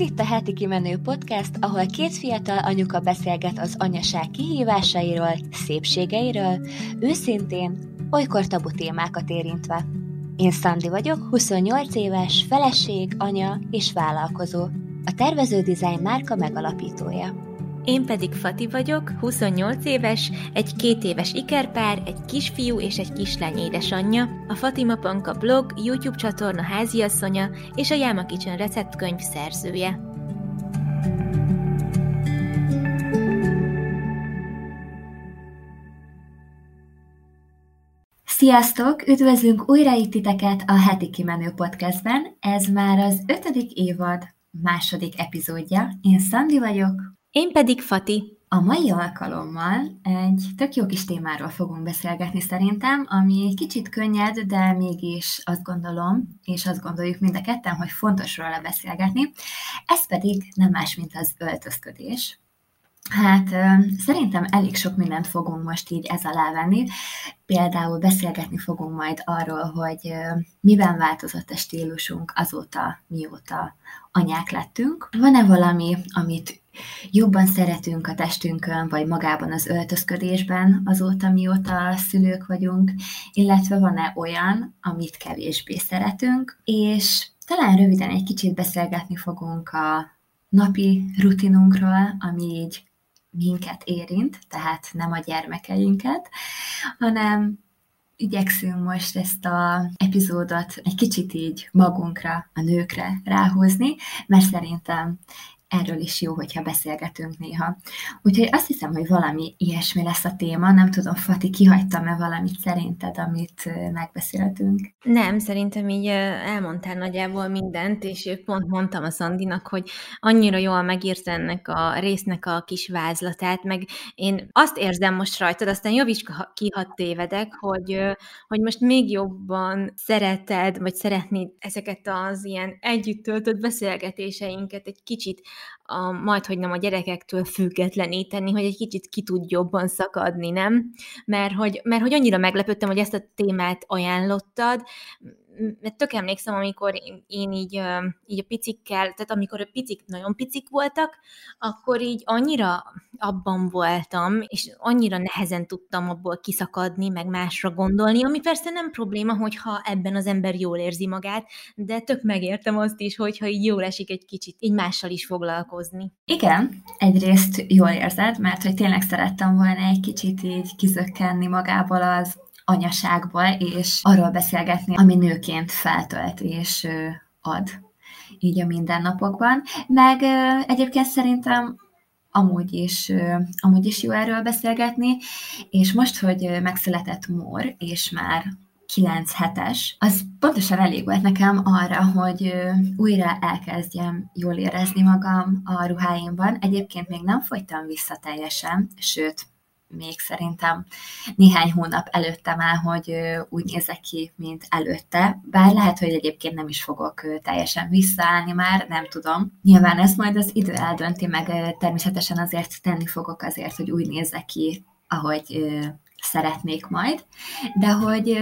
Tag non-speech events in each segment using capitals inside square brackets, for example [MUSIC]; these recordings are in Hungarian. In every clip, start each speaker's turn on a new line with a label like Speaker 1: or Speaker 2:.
Speaker 1: Ez itt a Heti Kimenő Podcast, ahol két fiatal anyuka beszélget az anyaság kihívásairól, szépségeiről, őszintén, olykor tabu témákat érintve. Én Szandi vagyok, 28 éves, feleség, anya és vállalkozó. A tervező design márka megalapítója.
Speaker 2: Én pedig Fati vagyok, 28 éves, egy két éves ikerpár, egy kisfiú és egy kislány édesanyja, a Fatima Panka blog, YouTube csatorna háziasszonya és a Yama Kitchen receptkönyv szerzője.
Speaker 1: Sziasztok! Üdvözlünk újra itt titeket a Heti Kimenő Podcastben. Ez már az ötödik évad második epizódja. Én Szandi vagyok.
Speaker 2: Én pedig Fati.
Speaker 1: A mai alkalommal egy tök jó kis témáról fogunk beszélgetni szerintem, ami egy kicsit könnyed, de mégis azt gondolom, és azt gondoljuk mind a ketten, hogy fontos róla beszélgetni. Ez pedig nem más, mint az öltözködés. Hát szerintem elég sok mindent fogunk most így ez alá venni. Például beszélgetni fogunk majd arról, hogy miben változott a stílusunk azóta, mióta anyák lettünk. Van-e valami, amit jobban szeretünk a testünkön, vagy magában az öltözködésben azóta, mióta szülők vagyunk, illetve van-e olyan, amit kevésbé szeretünk, és talán röviden egy kicsit beszélgetni fogunk a napi rutinunkról, ami így minket érint, tehát nem a gyermekeinket, hanem igyekszünk most ezt a epizódot egy kicsit így magunkra, a nőkre ráhozni, mert szerintem erről is jó, hogyha beszélgetünk néha. Úgyhogy azt hiszem, hogy valami ilyesmi lesz a téma. Nem tudom, Fati, kihagytam-e valamit szerinted, amit megbeszéltünk?
Speaker 2: Nem, szerintem így elmondtál nagyjából mindent, és pont mondtam a Szandinak, hogy annyira jól megírt ennek a résznek a kis vázlatát, meg én azt érzem most rajtad, aztán Joviska kihat tévedek, hogy, hogy most még jobban szereted, vagy szeretnéd ezeket az ilyen együtt töltött beszélgetéseinket egy kicsit a, majd, hogy nem a gyerekektől függetleníteni, hogy egy kicsit ki tud jobban szakadni, nem? Mert hogy, mert hogy annyira meglepődtem, hogy ezt a témát ajánlottad, mert tök emlékszem, amikor én, így, így a picikkel, tehát amikor a picik nagyon picik voltak, akkor így annyira abban voltam, és annyira nehezen tudtam abból kiszakadni, meg másra gondolni, ami persze nem probléma, hogyha ebben az ember jól érzi magát, de tök megértem azt is, hogyha így jól esik egy kicsit így mással is foglalkozni.
Speaker 1: Igen, egyrészt jól érzed, mert hogy tényleg szerettem volna egy kicsit így kizökkenni magából az anyaságból, és arról beszélgetni, ami nőként feltölt és ad így a mindennapokban. Meg egyébként szerintem amúgy is, amúgy is jó erről beszélgetni, és most, hogy megszületett Mór, és már 9 hetes, az pontosan elég volt nekem arra, hogy újra elkezdjem jól érezni magam a ruháimban. Egyébként még nem folytam vissza teljesen, sőt, még szerintem néhány hónap előtte már, hogy úgy nézek ki, mint előtte. Bár lehet, hogy egyébként nem is fogok teljesen visszaállni már, nem tudom. Nyilván ezt majd az idő eldönti, meg természetesen azért tenni fogok azért, hogy úgy nézzek ki, ahogy szeretnék majd, de hogy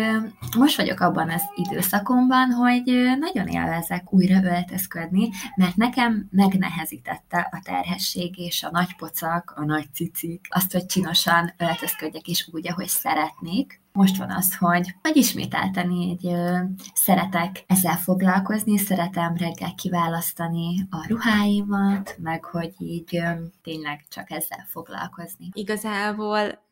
Speaker 1: most vagyok abban az időszakomban, hogy nagyon élvezek újra öltözködni, mert nekem megnehezítette a terhesség és a nagy pocak, a nagy cicik, azt, hogy csinosan öltözködjek is úgy, ahogy szeretnék. Most van az, hogy, hogy ismételten így szeretek ezzel foglalkozni, szeretem reggel kiválasztani a ruháimat, meg hogy így ö, tényleg csak ezzel foglalkozni.
Speaker 2: Igazából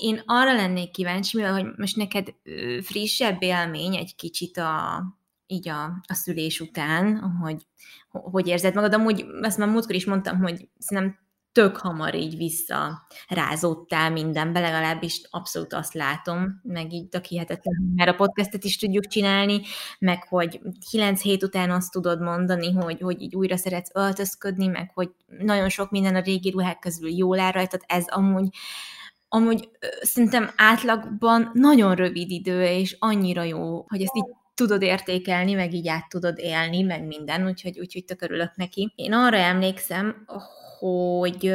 Speaker 2: én arra lennék kíváncsi, mivel hogy most neked frissebb élmény egy kicsit a, így a, a szülés után, hogy hogy érzed magad. Amúgy azt már múltkor is mondtam, hogy szerintem tök hamar így visszarázódtál mindenbe, legalábbis abszolút azt látom, meg így a hihetetlen, mert a podcastet is tudjuk csinálni, meg hogy 9 hét után azt tudod mondani, hogy, hogy így újra szeretsz öltözködni, meg hogy nagyon sok minden a régi ruhák közül jól áll rajtad, ez amúgy amúgy szerintem átlagban nagyon rövid idő, és annyira jó, hogy ezt így tudod értékelni, meg így át tudod élni, meg minden, úgyhogy, úgyhogy tök örülök neki. Én arra emlékszem, hogy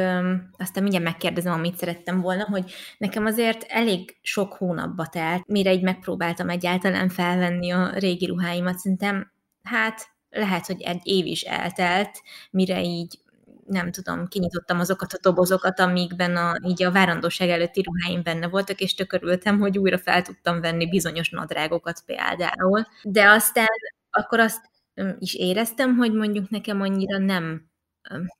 Speaker 2: aztán mindjárt megkérdezem, amit szerettem volna, hogy nekem azért elég sok hónapba telt, mire így megpróbáltam egyáltalán felvenni a régi ruháimat. Szerintem, hát lehet, hogy egy év is eltelt, mire így nem tudom, kinyitottam azokat a dobozokat, amikben a, így a várandóság előtti ruháim benne voltak, és tökörültem, hogy újra fel tudtam venni bizonyos nadrágokat például. De aztán akkor azt is éreztem, hogy mondjuk nekem annyira nem,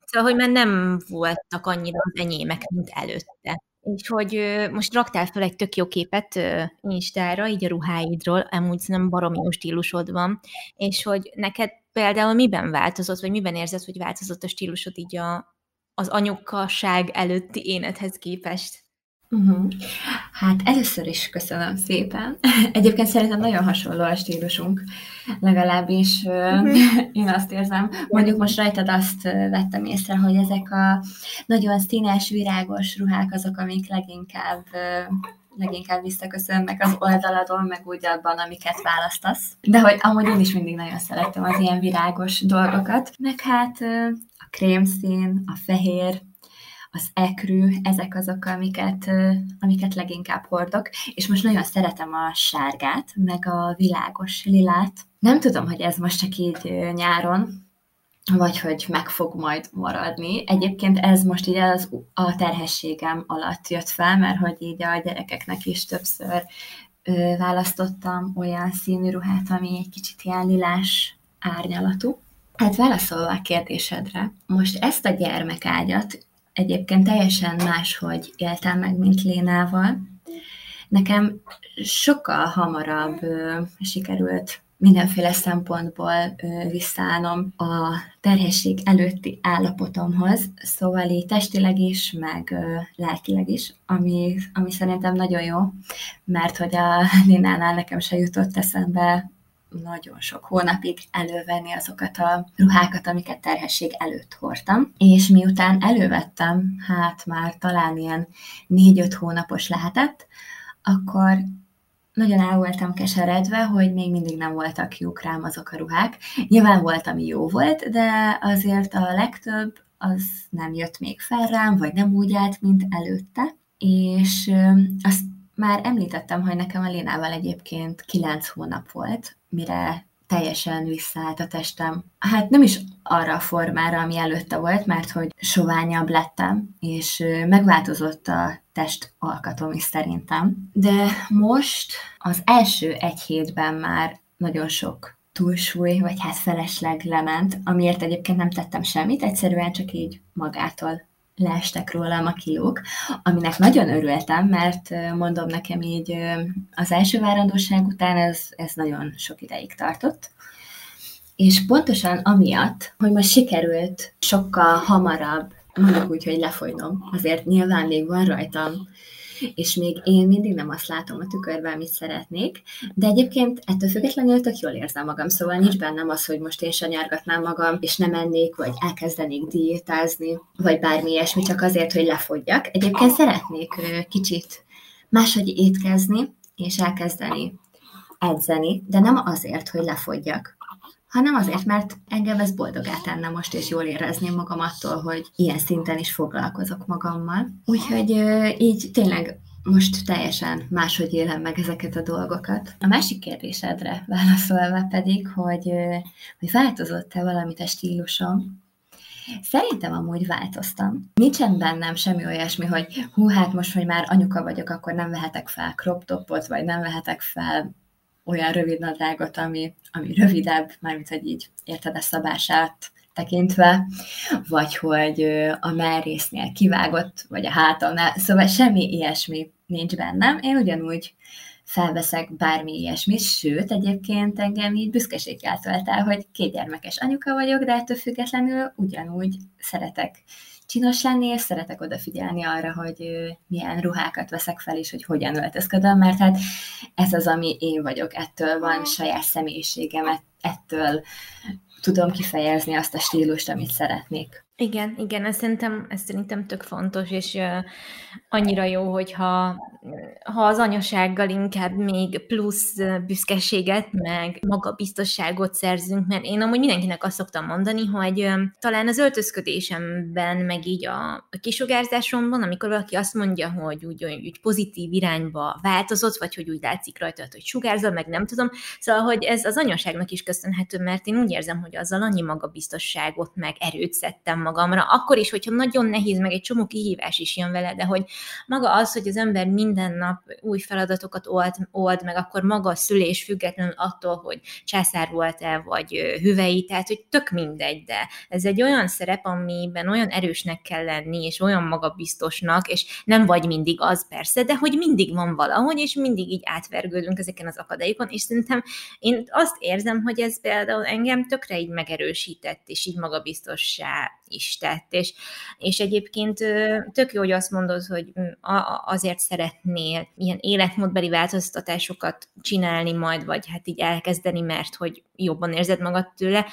Speaker 2: szóval, hogy már nem voltak annyira az enyémek, mint előtte. És hogy most raktál fel egy tök jó képet Instára, így a ruháidról, amúgy nem baromi jó stílusod van, és hogy neked például miben változott, vagy miben érzed, hogy változott a stílusod így a, az anyukasság előtti énedhez képest?
Speaker 1: Uh-huh. Hát először is köszönöm szépen. [LAUGHS] Egyébként szerintem nagyon hasonló a stílusunk, legalábbis uh-huh. [LAUGHS] én azt érzem. Mondjuk most rajtad azt vettem észre, hogy ezek a nagyon színes, virágos ruhák azok, amik leginkább leginkább visszaköszönnek az oldaladon, meg úgy abban, amiket választasz. De hogy amúgy én is mindig nagyon szerettem az ilyen virágos dolgokat. Meg hát a krémszín, a fehér, az ekrű, ezek azok, amiket, amiket leginkább hordok, és most nagyon szeretem a sárgát, meg a világos lilát. Nem tudom, hogy ez most csak így nyáron, vagy hogy meg fog majd maradni. Egyébként ez most így az, a terhességem alatt jött fel, mert hogy így a gyerekeknek is többször ö, választottam olyan színű ruhát, ami egy kicsit ilyen lilás árnyalatú. Hát válaszolva a kérdésedre, most ezt a gyermekágyat egyébként teljesen máshogy éltem meg, mint Lénával. Nekem sokkal hamarabb ö, sikerült mindenféle szempontból visszaállnom a terhesség előtti állapotomhoz, szóval így testileg is, meg lelkileg is, ami, ami szerintem nagyon jó, mert hogy a [LAUGHS] Linánál nekem se jutott eszembe nagyon sok hónapig elővenni azokat a ruhákat, amiket terhesség előtt hordtam. És miután elővettem, hát már talán ilyen négy-öt hónapos lehetett, akkor nagyon el voltam keseredve, hogy még mindig nem voltak jók rám azok a ruhák. Nyilván volt, ami jó volt, de azért a legtöbb az nem jött még fel rám, vagy nem úgy állt, mint előtte. És azt már említettem, hogy nekem a Lénával egyébként kilenc hónap volt, mire teljesen visszaállt a testem. Hát nem is arra a formára, ami előtte volt, mert hogy soványabb lettem, és megváltozott a test alkatom is szerintem. De most az első egy hétben már nagyon sok túlsúly, vagy hát felesleg lement, amiért egyébként nem tettem semmit, egyszerűen csak így magától leestek rólam a kilók, aminek nagyon örültem, mert mondom nekem így az első várandóság után ez, ez nagyon sok ideig tartott, és pontosan amiatt, hogy most sikerült sokkal hamarabb, mondjuk úgy, hogy lefolynom, azért nyilván még van rajtam, és még én mindig nem azt látom a tükörben, amit szeretnék, de egyébként ettől függetlenül tök jól érzem magam, szóval nincs bennem az, hogy most én sanyargatnám magam, és nem mennék, vagy elkezdenék diétázni, vagy bármi ilyesmi, csak azért, hogy lefogyjak. Egyébként szeretnék kicsit máshogy étkezni, és elkezdeni edzeni, de nem azért, hogy lefogyjak, hanem azért, mert engem ez boldogá tenne most, és jól érezném magam attól, hogy ilyen szinten is foglalkozok magammal. Úgyhogy így tényleg most teljesen máshogy élem meg ezeket a dolgokat. A másik kérdésedre válaszolva pedig, hogy, hogy változott-e valamit a stílusom, Szerintem amúgy változtam. Nincsen bennem semmi olyasmi, hogy hú, hát most, hogy már anyuka vagyok, akkor nem vehetek fel crop topot, vagy nem vehetek fel olyan rövid nadrágot, ami, ami rövidebb, mármint, hogy így érted a szabását tekintve, vagy hogy a merrésznél kivágott, vagy a hátamnál, szóval semmi ilyesmi nincs bennem. Én ugyanúgy felveszek bármi ilyesmit, sőt, egyébként engem így büszkeséggel tölt el, hogy kétgyermekes anyuka vagyok, de ettől függetlenül ugyanúgy szeretek csinos lenni, és szeretek odafigyelni arra, hogy milyen ruhákat veszek fel, és hogy hogyan öltözködöm, mert hát ez az, ami én vagyok, ettől van saját személyiségem, ettől tudom kifejezni azt a stílust, amit szeretnék.
Speaker 2: Igen, igen, ez szerintem, ez szerintem tök fontos, és annyira jó, hogyha ha az anyasággal inkább még plusz büszkeséget, meg magabiztosságot szerzünk, mert én amúgy mindenkinek azt szoktam mondani, hogy talán az öltözködésemben, meg így a kisugárzásomban, amikor valaki azt mondja, hogy úgy, úgy pozitív irányba változott, vagy hogy úgy látszik rajta, hogy sugárzol, meg nem tudom, szóval, hogy ez az anyaságnak is köszönhető, mert én úgy érzem, hogy azzal annyi magabiztosságot meg erőt szedtem magamra, akkor is, hogyha nagyon nehéz, meg egy csomó kihívás is jön vele, de hogy maga az, hogy az ember minden nap új feladatokat old, old meg akkor maga a szülés függetlenül attól, hogy császár volt-e, vagy hüvei, tehát hogy tök mindegy, de ez egy olyan szerep, amiben olyan erősnek kell lenni, és olyan magabiztosnak, és nem vagy mindig az persze, de hogy mindig van valahogy, és mindig így átvergődünk ezeken az akadályokon, és szerintem én azt érzem, hogy ez például engem tökre így megerősített, és így magabiztossá is tett, és, és egyébként tök jó, hogy azt mondod, hogy mm, azért szeretnél ilyen életmódbeli változtatásokat csinálni majd, vagy hát így elkezdeni, mert hogy jobban érzed magad tőle,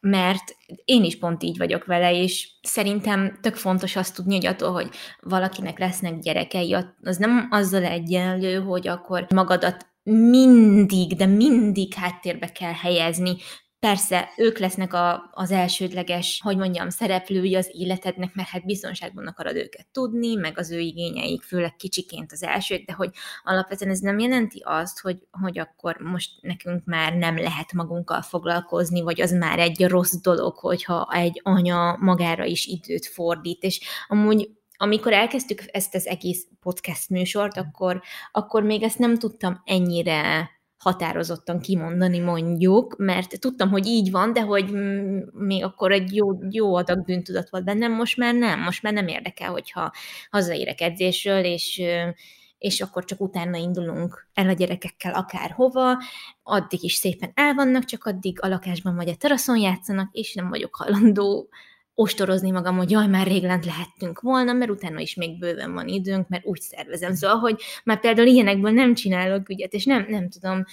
Speaker 2: mert én is pont így vagyok vele, és szerintem tök fontos azt tudni, hogy attól, hogy valakinek lesznek gyerekei, az nem azzal egyenlő, hogy akkor magadat mindig, de mindig háttérbe kell helyezni, Persze, ők lesznek a, az elsődleges, hogy mondjam, szereplői az életednek, mert hát biztonságban akarod őket tudni, meg az ő igényeik, főleg kicsiként az elsők, de hogy alapvetően ez nem jelenti azt, hogy, hogy akkor most nekünk már nem lehet magunkkal foglalkozni, vagy az már egy rossz dolog, hogyha egy anya magára is időt fordít, és amúgy amikor elkezdtük ezt az egész podcast műsort, akkor, akkor még ezt nem tudtam ennyire határozottan kimondani mondjuk, mert tudtam, hogy így van, de hogy még akkor egy jó, jó adag bűntudat volt bennem, most már nem, most már nem érdekel, hogyha hazaérek edzésről, és és akkor csak utána indulunk el a gyerekekkel akárhova, addig is szépen el vannak, csak addig a lakásban vagy a teraszon játszanak, és nem vagyok hajlandó ostorozni magam, hogy jaj, már rég lent lehettünk volna, mert utána is még bőven van időnk, mert úgy szervezem. Szóval, hogy már például ilyenekből nem csinálok ügyet, és nem, nem tudom,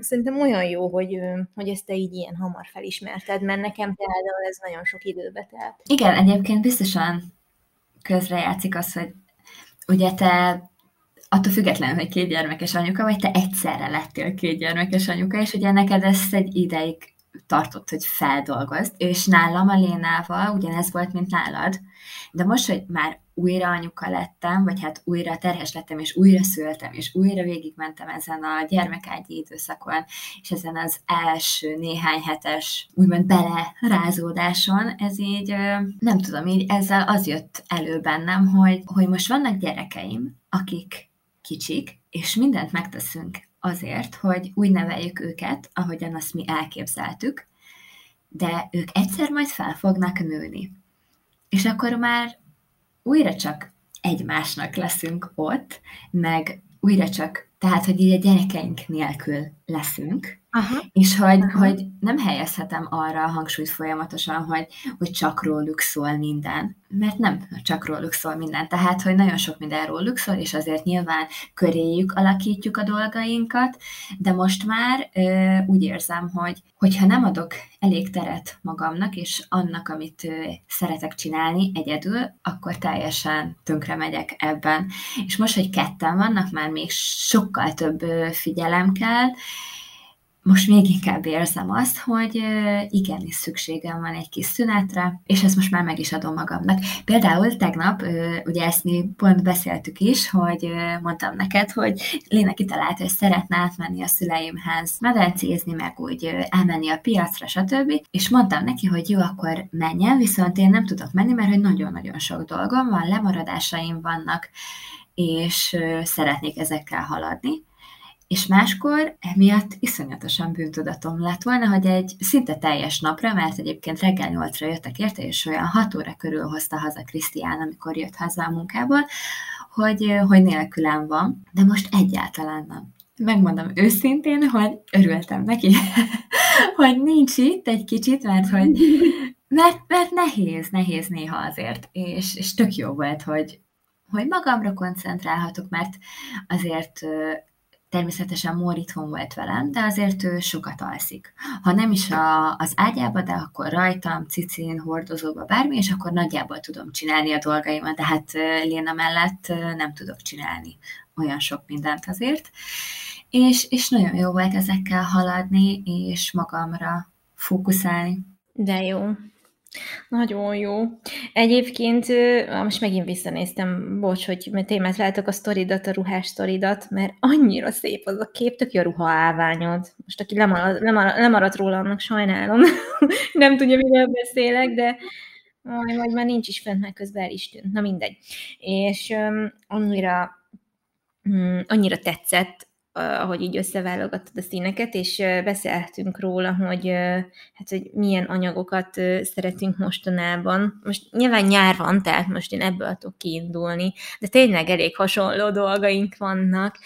Speaker 2: szerintem olyan jó, hogy, hogy ezt te így ilyen hamar felismerted, mert nekem például ez nagyon sok időbe telt.
Speaker 1: Igen, egyébként biztosan közrejátszik az, hogy ugye te attól függetlenül, hogy két gyermekes anyuka vagy, te egyszerre lettél két gyermekes anyuka, és ugye neked ezt egy ideig tartott, hogy feldolgozd, és nálam a Lénával ugyanez volt, mint nálad, de most, hogy már újra anyuka lettem, vagy hát újra terhes lettem, és újra szültem, és újra végigmentem ezen a gyermekágyi időszakon, és ezen az első néhány hetes, úgymond belerázódáson, ez így, nem tudom, így ezzel az jött elő bennem, hogy, hogy most vannak gyerekeim, akik kicsik, és mindent megteszünk azért, hogy úgy neveljük őket, ahogyan azt mi elképzeltük, de ők egyszer majd fel fognak nőni. És akkor már újra csak egymásnak leszünk ott, meg újra csak, tehát, hogy így a gyerekeink nélkül leszünk, Aha. És hogy, Aha. hogy nem helyezhetem arra a hangsúlyt folyamatosan, hogy, hogy csak róluk szól minden. Mert nem csak róluk szól minden. Tehát, hogy nagyon sok minden róluk szól, és azért nyilván köréjük alakítjuk a dolgainkat, de most már ö, úgy érzem, hogy hogyha nem adok elég teret magamnak, és annak, amit ö, szeretek csinálni egyedül, akkor teljesen tönkre megyek ebben. És most, hogy ketten vannak, már még sokkal több ö, figyelem kell, most még inkább érzem azt, hogy igenis szükségem van egy kis szünetre, és ezt most már meg is adom magamnak. Például tegnap, ugye ezt mi pont beszéltük is, hogy mondtam neked, hogy Léna kitalálta, hogy szeretne átmenni a szüleimhez, medencézni, meg úgy elmenni a piacra, stb. És mondtam neki, hogy jó, akkor menjen, viszont én nem tudok menni, mert hogy nagyon-nagyon sok dolgom van, lemaradásaim vannak, és szeretnék ezekkel haladni és máskor emiatt iszonyatosan bűntudatom lett volna, hogy egy szinte teljes napra, mert egyébként reggel nyolcra jöttek érte, és olyan hat óra körül hozta haza Krisztián, amikor jött haza a munkából, hogy, hogy nélkülem van, de most egyáltalán nem. Megmondom őszintén, hogy örültem neki, [LAUGHS] hogy nincs itt egy kicsit, mert hogy mert, mert nehéz, nehéz néha azért, és, és tök jó volt, hogy, hogy magamra koncentrálhatok, mert azért Természetesen Mór itthon volt velem, de azért ő sokat alszik. Ha nem is a, az ágyába, de akkor rajtam, cicin, hordozóba, bármi, és akkor nagyjából tudom csinálni a dolgaimat, de hát Léna mellett nem tudok csinálni olyan sok mindent azért. És, és nagyon jó volt ezekkel haladni, és magamra fókuszálni.
Speaker 2: De jó. Nagyon jó. Egyébként most megint visszanéztem, bocs, hogy témát látok a sztoridat, a ruhás sztoridat, mert annyira szép az a kép, tök jó ruha állványod. Most aki lemarad, lemarad, lemaradt róla, annak sajnálom. [LAUGHS] Nem tudja, miről beszélek, de majd, majd már nincs is fent, mert közben el is tűnt. Na mindegy. És um, annyira, um, annyira tetszett, ahogy így összeválogattad a színeket, és beszéltünk róla, hogy, hát, hogy milyen anyagokat szeretünk mostanában. Most nyilván nyár van, tehát most én ebből tudok kiindulni, de tényleg elég hasonló dolgaink vannak.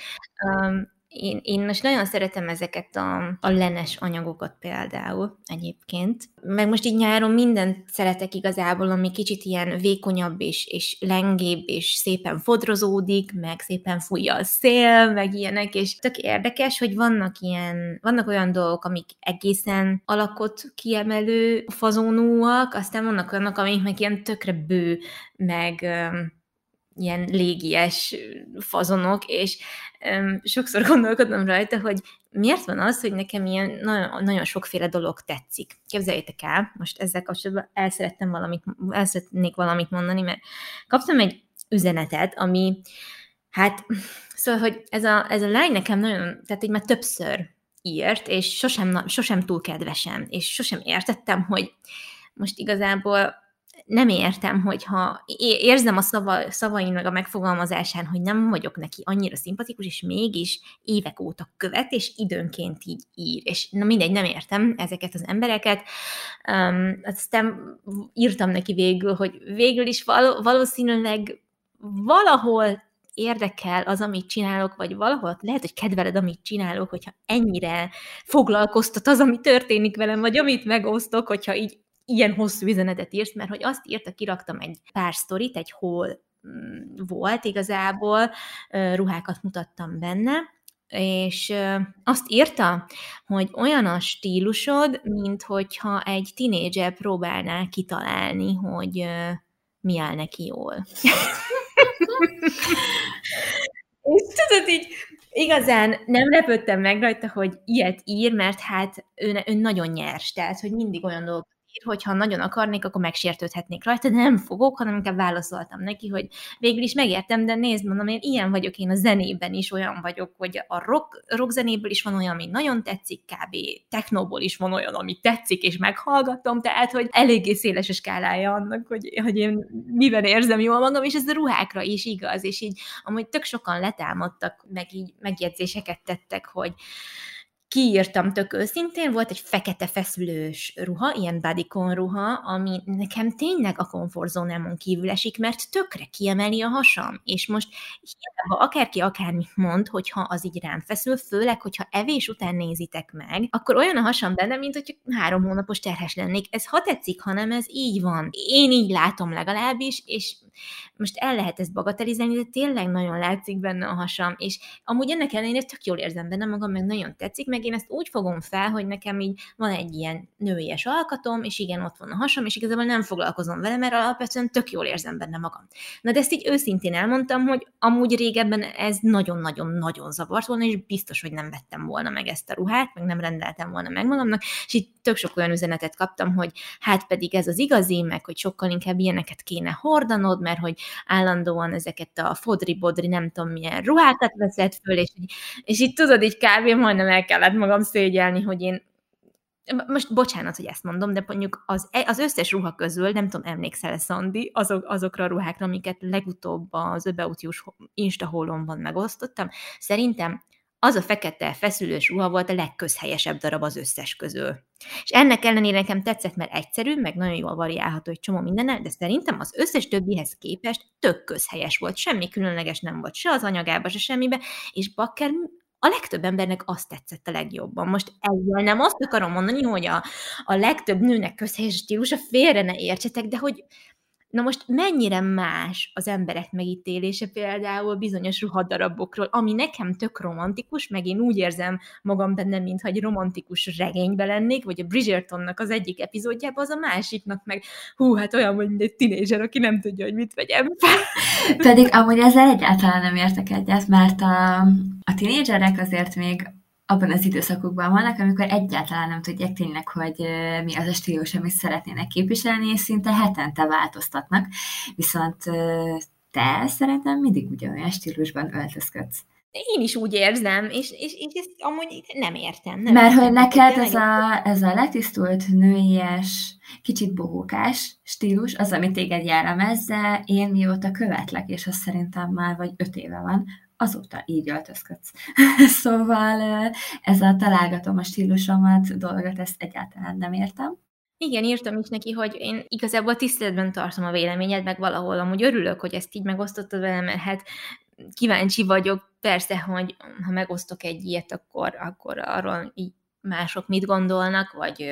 Speaker 2: Én, én most nagyon szeretem ezeket a, a lenes anyagokat például egyébként. Meg most így nyáron mindent szeretek igazából, ami kicsit ilyen vékonyabb és, és lengébb, és szépen fodrozódik, meg szépen fújja a szél, meg ilyenek, és tök érdekes, hogy vannak ilyen, vannak olyan dolgok, amik egészen alakot kiemelő fazonúak, aztán vannak olyanok, amik meg ilyen tökre bő, meg ilyen légies fazonok, és um, sokszor gondolkodom rajta, hogy miért van az, hogy nekem ilyen nagyon, nagyon sokféle dolog tetszik. Képzeljétek el, most ezzel kapcsolatban el szerettem valamit, el szeretnék valamit mondani, mert kaptam egy üzenetet, ami, hát, szóval, hogy ez a, ez a lány nekem nagyon, tehát így már többször írt, és sosem, sosem túl kedvesen, és sosem értettem, hogy most igazából nem értem, hogyha érzem a szava, szavain meg a megfogalmazásán, hogy nem vagyok neki annyira szimpatikus, és mégis évek óta követ, és időnként így ír. És na mindegy, nem értem ezeket az embereket. Um, aztán írtam neki végül, hogy végül is val- valószínűleg valahol érdekel az, amit csinálok, vagy valahol lehet, hogy kedveled, amit csinálok, hogyha ennyire foglalkoztat az, ami történik velem, vagy amit megosztok, hogyha így ilyen hosszú üzenetet írsz, mert hogy azt írta, kiraktam egy pár sztorit, egy hol mm, volt igazából, ruhákat mutattam benne, és azt írta, hogy olyan a stílusod, mint hogyha egy tinédzser próbálná kitalálni, hogy mi áll neki jól. [LAUGHS] és tudod, így igazán nem lepődtem meg rajta, hogy ilyet ír, mert hát ő, ő nagyon nyers, tehát, hogy mindig olyan dolgok ír, hogyha nagyon akarnék, akkor megsértődhetnék rajta, de nem fogok, hanem inkább válaszoltam neki, hogy végül is megértem, de nézd, mondom, én ilyen vagyok én a zenében is, olyan vagyok, hogy a rock, rock zenéből is van olyan, ami nagyon tetszik, kb. technóból is van olyan, ami tetszik, és meghallgatom, tehát, hogy eléggé széles a skálája annak, hogy, hogy én miben érzem jól magam, és ez a ruhákra is igaz, és így amúgy tök sokan letámadtak, meg így megjegyzéseket tettek, hogy kiírtam tök őszintén, volt egy fekete feszülős ruha, ilyen bodycon ruha, ami nekem tényleg a komfortzónámon kívül esik, mert tökre kiemeli a hasam, és most hiába akárki akármit mond, hogyha az így rám feszül, főleg, hogyha evés után nézitek meg, akkor olyan a hasam benne, mint hogy három hónapos terhes lennék. Ez ha tetszik, hanem ez így van. Én így látom legalábbis, és most el lehet ezt bagatelizálni, de tényleg nagyon látszik benne a hasam, és amúgy ennek ellenére tök jól érzem benne magam, meg nagyon tetszik, meg én ezt úgy fogom fel, hogy nekem így van egy ilyen nőies alkatom, és igen, ott van a hasam, és igazából nem foglalkozom vele, mert alapvetően tök jól érzem benne magam. Na de ezt így őszintén elmondtam, hogy amúgy régebben ez nagyon-nagyon-nagyon zavart volna, és biztos, hogy nem vettem volna meg ezt a ruhát, meg nem rendeltem volna meg magamnak, és így tök sok olyan üzenetet kaptam, hogy hát pedig ez az igazi, meg hogy sokkal inkább ilyeneket kéne hordanod, mert hogy állandóan ezeket a fodri-bodri, nem tudom milyen ruhákat veszed föl, és, és így tudod, így kb. majdnem el kellett magam szégyelni, hogy én most bocsánat, hogy ezt mondom, de mondjuk az, e, az összes ruha közül, nem tudom, emlékszel Szandi, azok, azokra a ruhákra, amiket legutóbb az Öbeutius Insta hollomban megosztottam, szerintem az a fekete feszülős ruha volt a legközhelyesebb darab az összes közül. És ennek ellenére nekem tetszett, mert egyszerű, meg nagyon jól variálható egy csomó mindennel, de szerintem az összes többihez képest tök közhelyes volt, semmi különleges nem volt, se az anyagába, se semmibe, és bakker a legtöbb embernek azt tetszett a legjobban. Most ezzel nem azt akarom mondani, hogy a, a legtöbb nőnek közhelyes stílusa félre ne értsetek, de hogy Na most mennyire más az emberek megítélése például bizonyos ruhadarabokról, ami nekem tök romantikus, meg én úgy érzem magam benne, mintha egy romantikus regénybe lennék, vagy a Bridgertonnak az egyik epizódjában, az a másiknak meg, hú, hát olyan, mint egy tinédzser, aki nem tudja, hogy mit vegyem
Speaker 1: Pedig amúgy ezzel egyáltalán nem értek egyet, mert a, a tinédzserek azért még abban az időszakukban vannak, amikor egyáltalán nem tudják tényleg, hogy mi az a stílus, amit szeretnének képviselni, és szinte hetente változtatnak. Viszont te szerintem mindig ugyanolyan stílusban öltözködsz.
Speaker 2: Én is úgy érzem, és, és, és ezt amúgy nem értem. Nem
Speaker 1: Mert
Speaker 2: értem,
Speaker 1: hogy neked ez a, ez a letisztult, nőies, kicsit bohókás stílus, az, amit téged jellemezze, én mióta követlek, és az szerintem már vagy öt éve van, azóta így öltözködsz. [LAUGHS] szóval ez a találgatom a stílusomat dolgot, ezt egyáltalán nem értem.
Speaker 2: Igen, írtam is neki, hogy én igazából tiszteletben tartom a véleményed, meg valahol amúgy örülök, hogy ezt így megosztottad velem, mert hát kíváncsi vagyok, persze, hogy ha megosztok egy ilyet, akkor, akkor arról így mások mit gondolnak, vagy,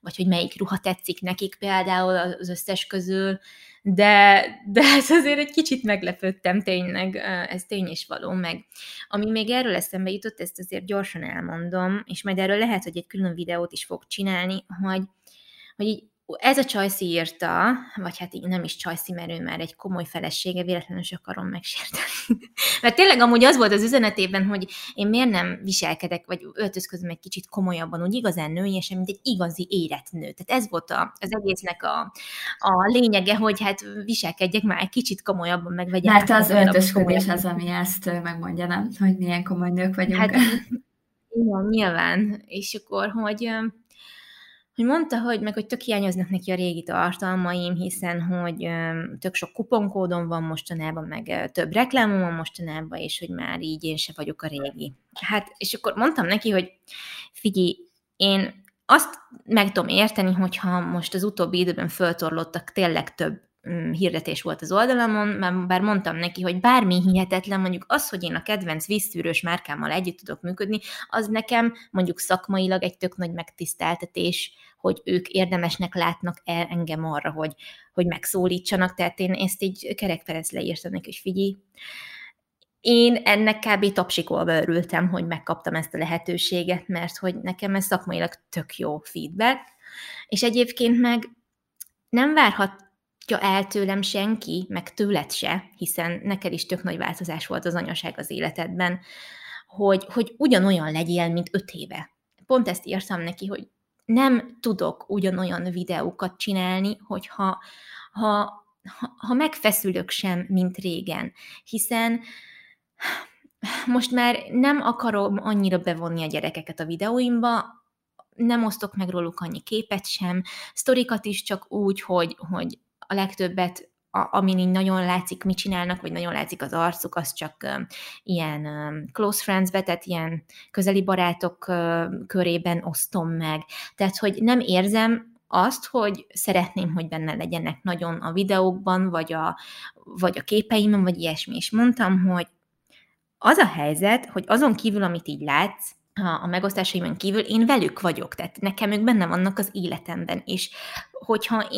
Speaker 2: vagy hogy melyik ruha tetszik nekik például az összes közül, de, de ez azért egy kicsit meglepődtem tényleg, ez tény is való, meg. Ami még erről eszembe jutott, ezt azért gyorsan elmondom, és majd erről lehet, hogy egy külön videót is fog csinálni, hogy, hogy így ez a Csajci írta, vagy hát így nem is Csajci, mert ő már egy komoly felesége, véletlenül is akarom megsérteni. [LAUGHS] mert tényleg amúgy az volt az üzenetében, hogy én miért nem viselkedek, vagy öltözködöm egy kicsit komolyabban, úgy igazán nőiesen, mint egy igazi érett nő. Tehát ez volt a, az egésznek a, a lényege, hogy hát viselkedjek már egy kicsit komolyabban, meg vegyek.
Speaker 1: Mert az öltözködés az, ami ezt megmondja, nem? Hogy milyen komoly nők vagyunk. Hát, [LAUGHS]
Speaker 2: igen, nyilván. És akkor, hogy hogy mondta, hogy meg hogy tök hiányoznak neki a régi tartalmaim, hiszen hogy tök sok kuponkódon van mostanában, meg több reklámom van mostanában, és hogy már így én se vagyok a régi. Hát, és akkor mondtam neki, hogy figyelj, én azt meg tudom érteni, hogyha most az utóbbi időben föltorlottak tényleg több hirdetés volt az oldalamon, bár mondtam neki, hogy bármi hihetetlen, mondjuk az, hogy én a kedvenc vízszűrős márkámmal együtt tudok működni, az nekem mondjuk szakmailag egy tök nagy megtiszteltetés, hogy ők érdemesnek látnak el engem arra, hogy, hogy megszólítsanak, tehát én ezt így kerekperec leírtam neki, hogy figyelj, én ennek kb. tapsikolva örültem, hogy megkaptam ezt a lehetőséget, mert hogy nekem ez szakmailag tök jó feedback, és egyébként meg nem várhat el tőlem senki, meg tőled se, hiszen neked is tök nagy változás volt az anyaság az életedben, hogy, hogy ugyanolyan legyél, mint öt éve. Pont ezt írtam neki, hogy nem tudok ugyanolyan videókat csinálni, hogyha ha, ha, ha megfeszülök sem, mint régen. Hiszen most már nem akarom annyira bevonni a gyerekeket a videóimba, nem osztok meg róluk annyi képet sem, sztorikat is csak úgy, hogy, hogy a legtöbbet a, amin így nagyon látszik, mit csinálnak, vagy nagyon látszik az arcuk, az csak uh, ilyen uh, close friends-be, tehát ilyen közeli barátok uh, körében osztom meg. Tehát, hogy nem érzem azt, hogy szeretném, hogy benne legyenek nagyon a videókban, vagy a, vagy a képeimben, vagy ilyesmi. És mondtam, hogy az a helyzet, hogy azon kívül, amit így látsz, a megosztásaimon kívül én velük vagyok, tehát nekem ők benne vannak az életemben, és hogyha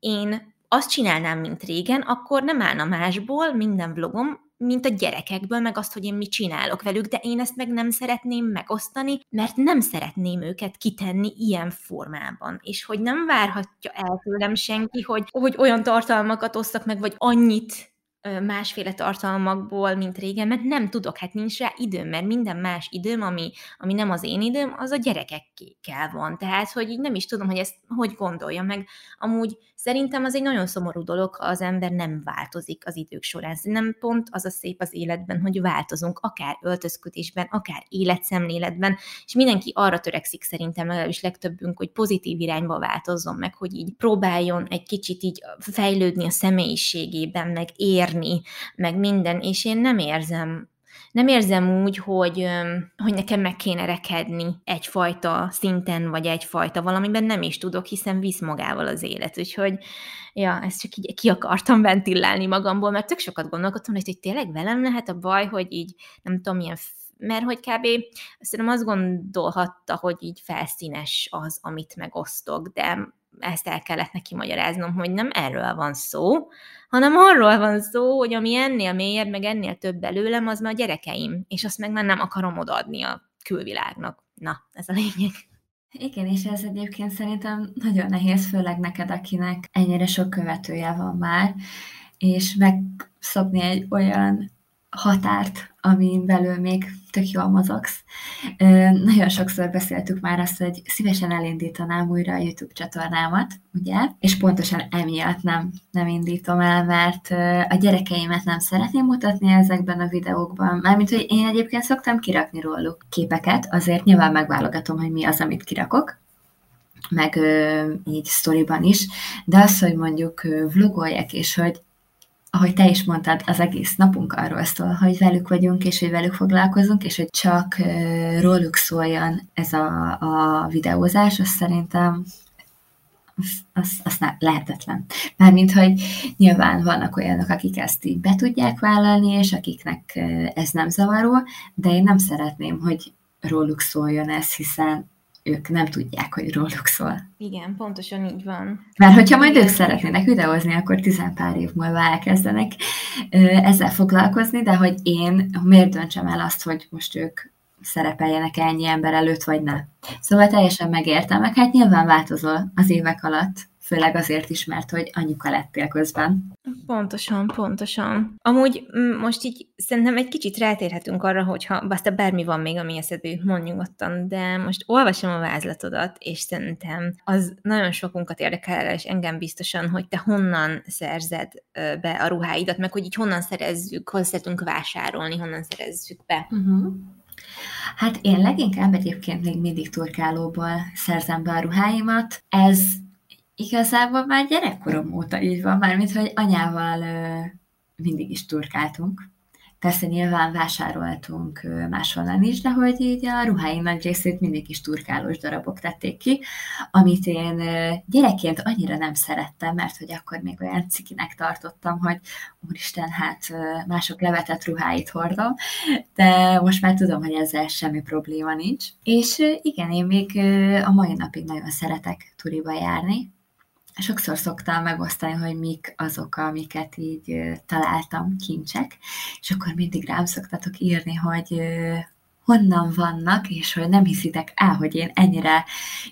Speaker 2: én azt csinálnám, mint régen, akkor nem állna másból minden vlogom, mint a gyerekekből, meg azt, hogy én mit csinálok velük, de én ezt meg nem szeretném megosztani, mert nem szeretném őket kitenni ilyen formában, és hogy nem várhatja el tőlem senki, hogy, hogy olyan tartalmakat osztak meg, vagy annyit másféle tartalmakból, mint régen, mert nem tudok, hát nincs rá időm, mert minden más időm, ami, ami nem az én időm, az a gyerekekkel van. Tehát, hogy így nem is tudom, hogy ezt hogy gondolja meg. Amúgy szerintem az egy nagyon szomorú dolog, ha az ember nem változik az idők során. Nem pont az a szép az életben, hogy változunk, akár öltözködésben, akár életszemléletben, és mindenki arra törekszik szerintem, legalábbis legtöbbünk, hogy pozitív irányba változzon meg, hogy így próbáljon egy kicsit így fejlődni a személyiségében, meg érni, meg minden, és én nem érzem nem érzem úgy, hogy, hogy nekem meg kéne rekedni egyfajta szinten, vagy egyfajta valamiben nem is tudok, hiszen visz magával az élet. Úgyhogy, ja, ezt csak így ki akartam ventillálni magamból, mert tök sokat gondolkodtam, hogy, hogy tényleg velem lehet a baj, hogy így nem tudom, milyen mert hogy kb. szerintem azt gondolhatta, hogy így felszínes az, amit megosztok, de ezt el kellett neki magyaráznom, hogy nem erről van szó, hanem arról van szó, hogy ami ennél mélyebb, meg ennél több belőlem, az már a gyerekeim, és azt meg már nem akarom odaadni a külvilágnak. Na, ez a lényeg.
Speaker 1: Igen, és ez egyébként szerintem nagyon nehéz, főleg neked, akinek ennyire sok követője van már, és megszokni egy olyan határt, amin belül még tök jól mozogsz. Nagyon sokszor beszéltük már azt, hogy szívesen elindítanám újra a YouTube csatornámat, ugye? És pontosan emiatt nem, nem indítom el, mert a gyerekeimet nem szeretném mutatni ezekben a videókban. Mármint, hogy én egyébként szoktam kirakni róluk képeket, azért nyilván megválogatom, hogy mi az, amit kirakok, meg így sztoriban is, de az, hogy mondjuk vlogoljak, és hogy ahogy te is mondtad, az egész napunk arról szól, hogy velük vagyunk, és hogy velük foglalkozunk, és hogy csak róluk szóljon ez a, a videózás, az szerintem az, az lehetetlen. Mármint, hogy nyilván vannak olyanok, akik ezt így be tudják vállalni, és akiknek ez nem zavaró, de én nem szeretném, hogy róluk szóljon ez, hiszen ők nem tudják, hogy róluk szól.
Speaker 2: Igen, pontosan így van.
Speaker 1: Mert hogyha majd ők szeretnének videózni, akkor tizen pár év múlva elkezdenek ezzel foglalkozni, de hogy én miért döntsem el azt, hogy most ők szerepeljenek ennyi ember előtt, vagy ne. Szóval teljesen megértem, meg hát nyilván változol az évek alatt, főleg azért is, mert hogy anyuka lettél közben.
Speaker 2: Pontosan, pontosan. Amúgy most így szerintem egy kicsit rátérhetünk arra, hogyha baszta bármi van még, ami eszedbe jut, mondj nyugodtan, de most olvasom a vázlatodat, és szerintem az nagyon sokunkat érdekel, és engem biztosan, hogy te honnan szerzed be a ruháidat, meg hogy így honnan szerezzük, hol szeretünk vásárolni, honnan szerezzük be. Uh-huh.
Speaker 1: Hát én leginkább egyébként még mindig turkálóból szerzem be a ruháimat. Ez Igazából már gyerekkorom óta így van, mármint, hogy anyával mindig is turkáltunk. Persze nyilván vásároltunk máshonnan is, de hogy így a ruháim nagy részét mindig is turkálós darabok tették ki, amit én gyerekként annyira nem szerettem, mert hogy akkor még olyan cikinek tartottam, hogy úristen, hát mások levetett ruháit hordom, de most már tudom, hogy ezzel semmi probléma nincs. És igen, én még a mai napig nagyon szeretek turiba járni, sokszor szoktam megosztani, hogy mik azok, amiket így találtam, kincsek, és akkor mindig rám szoktatok írni, hogy honnan vannak, és hogy nem hiszitek el, hogy én ennyire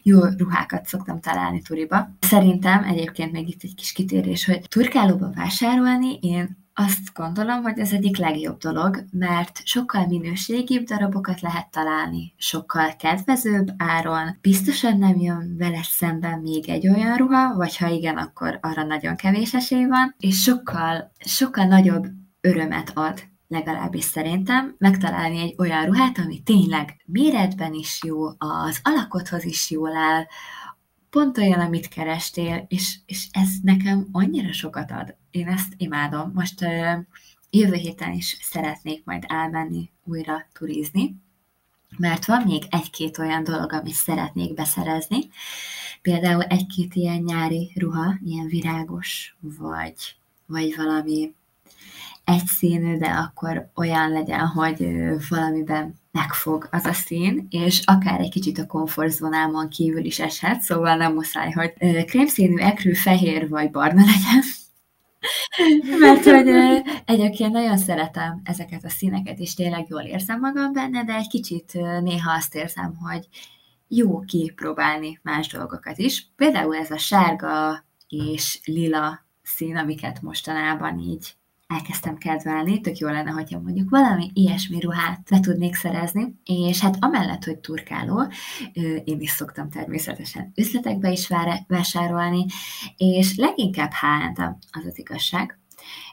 Speaker 1: jó ruhákat szoktam találni turiba. Szerintem egyébként még itt egy kis kitérés, hogy turkálóba vásárolni, én azt gondolom, hogy ez egyik legjobb dolog, mert sokkal minőségibb darabokat lehet találni, sokkal kedvezőbb áron, biztosan nem jön vele szemben még egy olyan ruha, vagy ha igen, akkor arra nagyon kevés esély van, és sokkal, sokkal nagyobb örömet ad legalábbis szerintem, megtalálni egy olyan ruhát, ami tényleg méretben is jó, az alakothoz is jól áll, pont olyan, amit kerestél, és, és ez nekem annyira sokat ad. Én ezt imádom. Most uh, jövő héten is szeretnék majd elmenni újra turizni, mert van még egy-két olyan dolog, amit szeretnék beszerezni. Például egy-két ilyen nyári ruha, ilyen virágos, vagy, vagy valami egyszínű, de akkor olyan legyen, hogy valamiben megfog az a szín, és akár egy kicsit a komfortzónámon kívül is eshet, szóval nem muszáj, hogy krémszínű, ekrű, fehér vagy barna legyen. [LAUGHS] Mert hogy egyébként nagyon szeretem ezeket a színeket, és tényleg jól érzem magam benne, de egy kicsit néha azt érzem, hogy jó kipróbálni más dolgokat is. Például ez a sárga és lila szín, amiket mostanában így elkezdtem kedvelni, tök jó lenne, hogyha mondjuk valami ilyesmi ruhát le tudnék szerezni, és hát amellett, hogy turkáló, én is szoktam természetesen üzletekbe is vásárolni, és leginkább h az az igazság,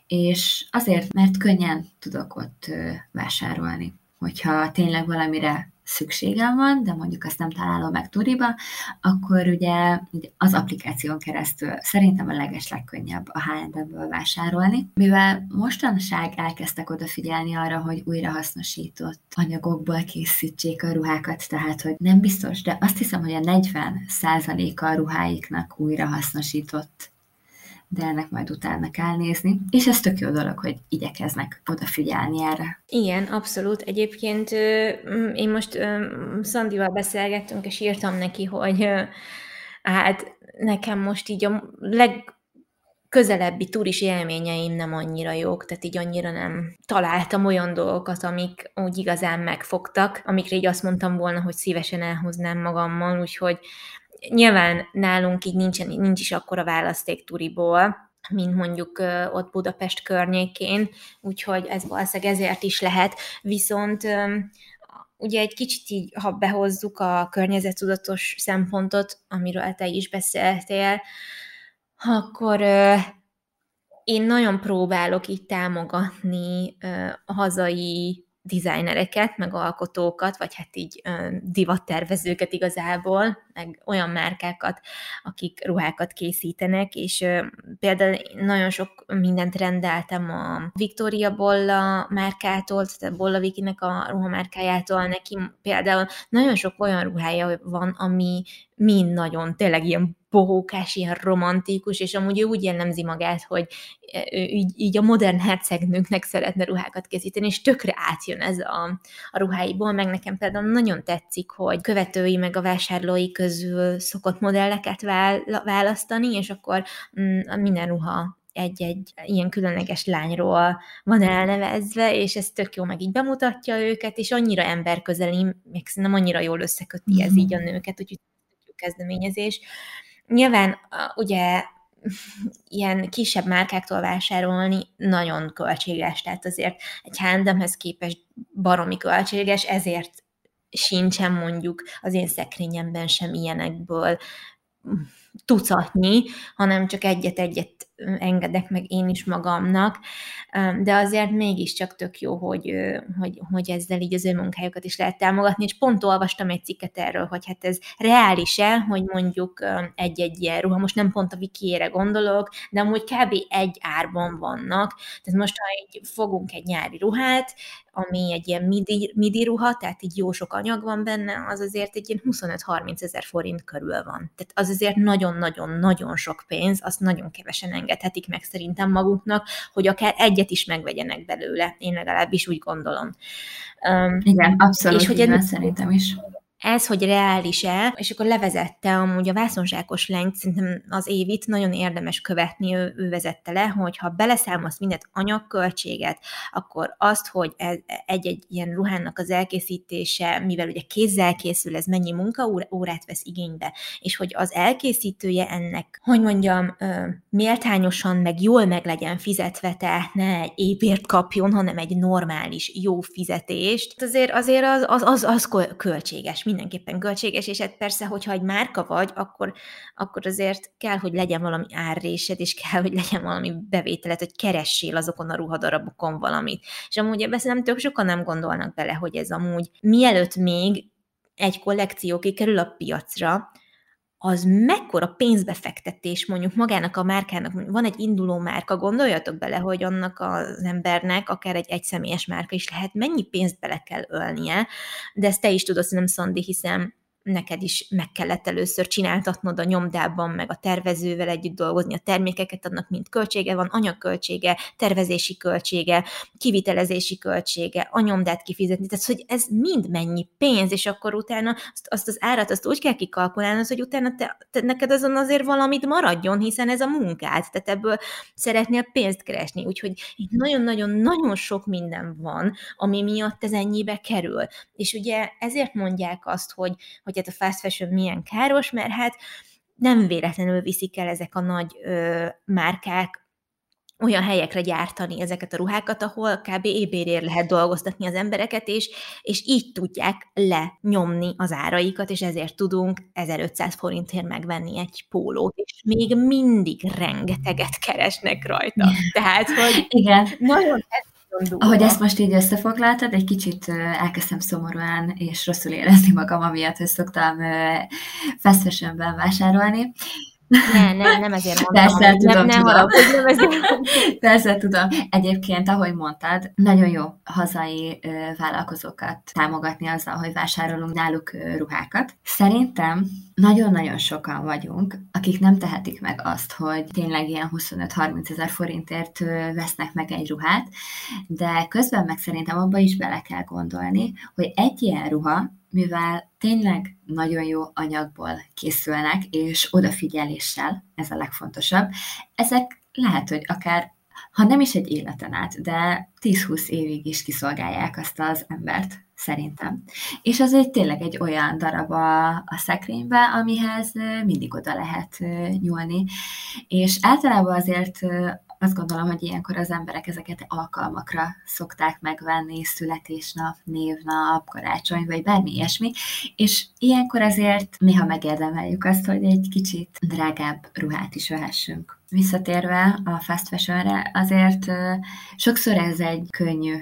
Speaker 1: és azért, mert könnyen tudok ott vásárolni. Hogyha tényleg valamire szükségem van, de mondjuk azt nem találom meg Turiba, akkor ugye az applikáción keresztül szerintem a leges legkönnyebb a H&M-ből vásárolni. Mivel mostanság elkezdtek odafigyelni arra, hogy újrahasznosított anyagokból készítsék a ruhákat, tehát hogy nem biztos, de azt hiszem, hogy a 40% a ruháiknak újrahasznosított de ennek majd utána kell nézni. És ez tök jó dolog, hogy igyekeznek odafigyelni erre.
Speaker 2: Igen, abszolút. Egyébként én most Szandival beszélgettünk, és írtam neki, hogy hát nekem most így a leg közelebbi turis élményeim nem annyira jók, tehát így annyira nem találtam olyan dolgokat, amik úgy igazán megfogtak, amikre így azt mondtam volna, hogy szívesen elhoznám magammal, úgyhogy nyilván nálunk így nincsen, nincs is akkora választék turiból, mint mondjuk ott Budapest környékén, úgyhogy ez valószínűleg ezért is lehet. Viszont ugye egy kicsit így, ha behozzuk a környezettudatos szempontot, amiről te is beszéltél, akkor én nagyon próbálok így támogatni a hazai designereket, meg alkotókat, vagy hát így divattervezőket igazából, meg olyan márkákat, akik ruhákat készítenek, és például nagyon sok mindent rendeltem a Victoria Bolla márkától, tehát Bolla Vikinek a ruhamárkájától, neki például nagyon sok olyan ruhája van, ami mind nagyon tényleg ilyen bohókás, ilyen romantikus, és amúgy ő úgy jellemzi magát, hogy ő így, így a modern hercegnőknek szeretne ruhákat készíteni, és tökre átjön ez a, a ruháiból, meg nekem például nagyon tetszik, hogy követői meg a vásárlói közül szokott modelleket választani, és akkor mm, minden ruha egy-egy ilyen különleges lányról van elnevezve, és ez tök jó, meg így bemutatja őket, és annyira emberközeli, még szerintem annyira jól összeköti ez így a nőket, úgyhogy kezdeményezés. Nyilván ugye [LAUGHS] ilyen kisebb márkáktól vásárolni nagyon költséges, tehát azért egy H&M-hez képest baromi költséges, ezért sincsen mondjuk az én szekrényemben sem ilyenekből tucatnyi, hanem csak egyet-egyet engedek meg én is magamnak, de azért mégiscsak tök jó, hogy, hogy, hogy ezzel így az ő munkájukat is lehet támogatni, és pont olvastam egy cikket erről, hogy hát ez reális-e, hogy mondjuk egy-egy ilyen ruha, most nem pont a wikiére gondolok, de amúgy kb. egy árban vannak, tehát most ha így fogunk egy nyári ruhát, ami egy ilyen midi, midi ruha, tehát így jó sok anyag van benne, az azért egy ilyen 25-30 ezer forint körül van. Tehát az azért nagyon-nagyon-nagyon sok pénz, azt nagyon kevesen engedhetik meg szerintem maguknak, hogy akár egyet is megvegyenek belőle. Én legalábbis úgy gondolom.
Speaker 1: Igen, abszolút, és hogy így szerintem is
Speaker 2: ez, hogy reális-e, és akkor levezette amúgy a vászonzsákos lengt, szerintem az évit nagyon érdemes követni, ő, ő vezette le, hogy ha beleszámolsz mindent anyagköltséget, akkor azt, hogy egy-egy ilyen ruhának az elkészítése, mivel ugye kézzel készül, ez mennyi munkaórát vesz igénybe, és hogy az elkészítője ennek, hogy mondjam, méltányosan, meg jól meg legyen fizetve, tehát ne egy épért kapjon, hanem egy normális, jó fizetést, azért azért az, az, az, az költséges mindenképpen költséges, és hát persze, hogyha egy márka vagy, akkor, akkor azért kell, hogy legyen valami árrésed, és kell, hogy legyen valami bevételet, hogy keressél azokon a ruhadarabokon valamit. És amúgy ebben szerintem tök sokan nem gondolnak bele, hogy ez amúgy mielőtt még egy kollekció kikerül a piacra, az mekkora pénzbefektetés mondjuk magának a márkának, van egy induló márka, gondoljatok bele, hogy annak az embernek, akár egy egyszemélyes márka is lehet, mennyi pénzt bele kell ölnie, de ezt te is tudod, nem Szandi, hiszen neked is meg kellett először csináltatnod a nyomdában, meg a tervezővel együtt dolgozni, a termékeket, annak mind költsége van, anyagköltsége, tervezési költsége, kivitelezési költsége, a nyomdát kifizetni, tehát hogy ez mind mennyi pénz, és akkor utána azt, azt az árat azt úgy kell kikalkulálnod, hogy utána te, te, neked azon azért valamit maradjon, hiszen ez a munkád, tehát ebből szeretnél pénzt keresni, úgyhogy nagyon-nagyon-nagyon sok minden van, ami miatt ez ennyibe kerül. És ugye ezért mondják azt, hogy hogy hát a fast fashion milyen káros, mert hát nem véletlenül viszik el ezek a nagy ö, márkák olyan helyekre gyártani ezeket a ruhákat, ahol kb. ébérért lehet dolgoztatni az embereket, és, és így tudják lenyomni az áraikat, és ezért tudunk 1500 forintért megvenni egy pólót, és még mindig rengeteget keresnek rajta. Tehát, hogy
Speaker 1: Igen. nagyon ahogy ezt most így összefoglaltad, egy kicsit elkezdtem szomorúan és rosszul érezni magam, amiatt, hogy szoktam fashion vásárolni.
Speaker 2: Ne, ne, nem ezért mondtam.
Speaker 1: Persze, nem, tudom, nem, tudom. nem ezért [LAUGHS] Persze, tudom. Egyébként, ahogy mondtad, nagyon jó hazai ö, vállalkozókat támogatni azzal, hogy vásárolunk náluk ö, ruhákat. Szerintem nagyon-nagyon sokan vagyunk, akik nem tehetik meg azt, hogy tényleg ilyen 25-30 ezer forintért vesznek meg egy ruhát, de közben meg szerintem abba is bele kell gondolni, hogy egy ilyen ruha, mivel tényleg nagyon jó anyagból készülnek, és odafigyeléssel, ez a legfontosabb, ezek lehet, hogy akár ha nem is egy életen át, de 10-20 évig is kiszolgálják azt az embert, szerintem. És az egy tényleg egy olyan darab a, a szekrénybe, amihez mindig oda lehet nyúlni. És általában azért azt gondolom, hogy ilyenkor az emberek ezeket alkalmakra szokták megvenni, születésnap, névnap, karácsony, vagy bármi ilyesmi, és ilyenkor azért néha megérdemeljük azt, hogy egy kicsit drágább ruhát is vehessünk. Visszatérve a fast fashionre, azért sokszor ez egy könnyű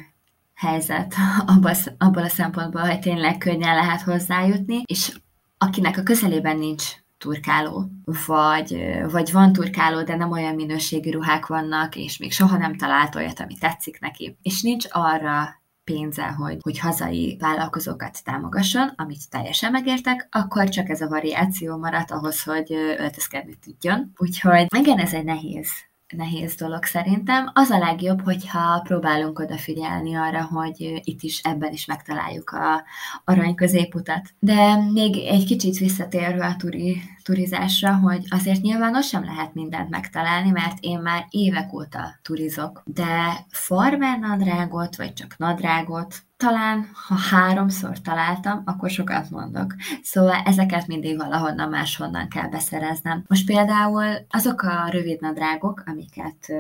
Speaker 1: helyzet [LAUGHS] abból a szempontból, hogy tényleg könnyen lehet hozzájutni, és akinek a közelében nincs turkáló, vagy, vagy van turkáló, de nem olyan minőségű ruhák vannak, és még soha nem talált olyat, ami tetszik neki. És nincs arra pénze, hogy, hogy hazai vállalkozókat támogasson, amit teljesen megértek, akkor csak ez a variáció maradt ahhoz, hogy öltözkedni tudjon. Úgyhogy igen, ez egy nehéz nehéz dolog szerintem. Az a legjobb, hogyha próbálunk odafigyelni arra, hogy itt is ebben is megtaláljuk a arany középutat. De még egy kicsit visszatérve a turi, turizásra, hogy azért nyilván az sem lehet mindent megtalálni, mert én már évek óta turizok, de farmer nadrágot, vagy csak nadrágot, talán, ha háromszor találtam, akkor sokat mondok. Szóval ezeket mindig valahonnan máshonnan kell beszereznem. Most például azok a rövid nadrágok, amiket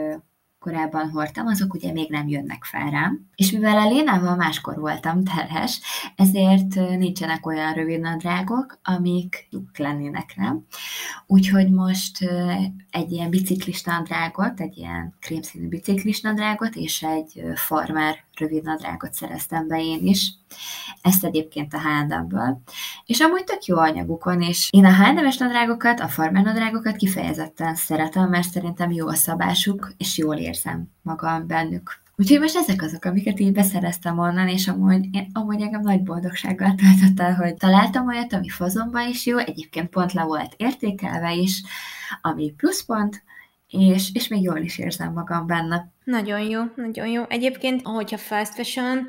Speaker 1: korábban hordtam, azok ugye még nem jönnek fel rám. És mivel a Lénával máskor voltam terhes, ezért nincsenek olyan rövid nadrágok, amik jók lennének rám. Úgyhogy most egy ilyen biciklis nadrágot, egy ilyen krémszínű biciklis nadrágot és egy farmer rövid nadrágot szereztem be én is. Ezt egyébként a H&M-ből. És amúgy tök jó anyagukon, és én a H&M-es nadrágokat, a farmer nadrágokat kifejezetten szeretem, mert szerintem jó a szabásuk, és jól érzem magam bennük. Úgyhogy most ezek azok, amiket így beszereztem onnan, és amúgy, én, amúgy engem nagy boldogsággal töltött el, hogy találtam olyat, ami fazonban is jó, egyébként pont le volt értékelve is, ami pluszpont, és, és még jól is érzem magam benne.
Speaker 2: Nagyon jó, nagyon jó. Egyébként, ahogyha fast fashion,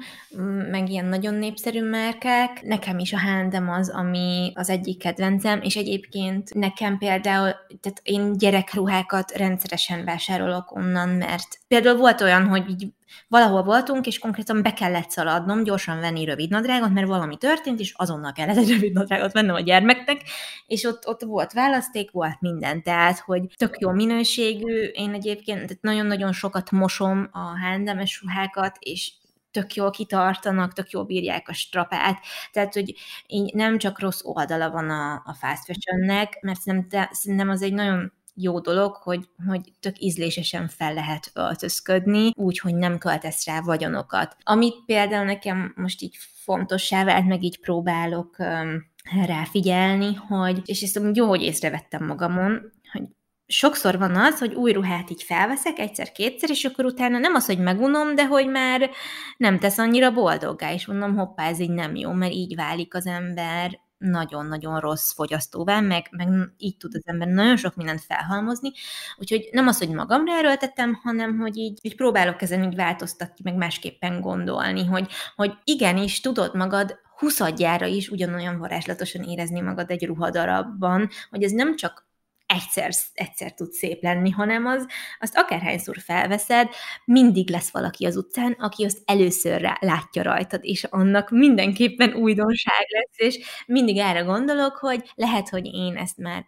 Speaker 2: meg ilyen nagyon népszerű márkák, nekem is a H&M az, ami az egyik kedvencem, és egyébként nekem például, tehát én gyerekruhákat rendszeresen vásárolok onnan, mert például volt olyan, hogy így valahol voltunk, és konkrétan be kellett szaladnom, gyorsan venni rövid nadrágot, mert valami történt, és azonnal kellett egy rövid nadrágot vennem a gyermeknek, és ott, ott volt választék, volt minden, tehát, hogy tök jó minőségű, én egyébként nagyon-nagyon sokat mosom a hendemes ruhákat, és tök jól kitartanak, tök jól bírják a strapát, tehát, hogy így nem csak rossz oldala van a, a fast fashionnek, mert szerintem, szerintem az egy nagyon jó dolog, hogy, hogy tök ízlésesen fel lehet öltözködni, úgy, hogy nem költesz rá vagyonokat. Amit például nekem most így fontossá vált, meg így próbálok um, ráfigyelni, hogy, és ezt jó, hogy észrevettem magamon, hogy sokszor van az, hogy új ruhát így felveszek egyszer-kétszer, és akkor utána nem az, hogy megunom, de hogy már nem tesz annyira boldoggá, és mondom, hoppá, ez így nem jó, mert így válik az ember nagyon-nagyon rossz fogyasztóvá, meg, meg így tud az ember nagyon sok mindent felhalmozni, úgyhogy nem az, hogy magamra erőltettem, hanem hogy így, így próbálok ezen így változtatni, meg másképpen gondolni, hogy, hogy igenis tudod magad huszadjára is ugyanolyan varázslatosan érezni magad egy ruhadarabban, hogy ez nem csak egyszer, egyszer tud szép lenni, hanem az, azt akárhányszor felveszed, mindig lesz valaki az utcán, aki azt először rá, látja rajtad, és annak mindenképpen újdonság lesz, és mindig erre gondolok, hogy lehet, hogy én ezt már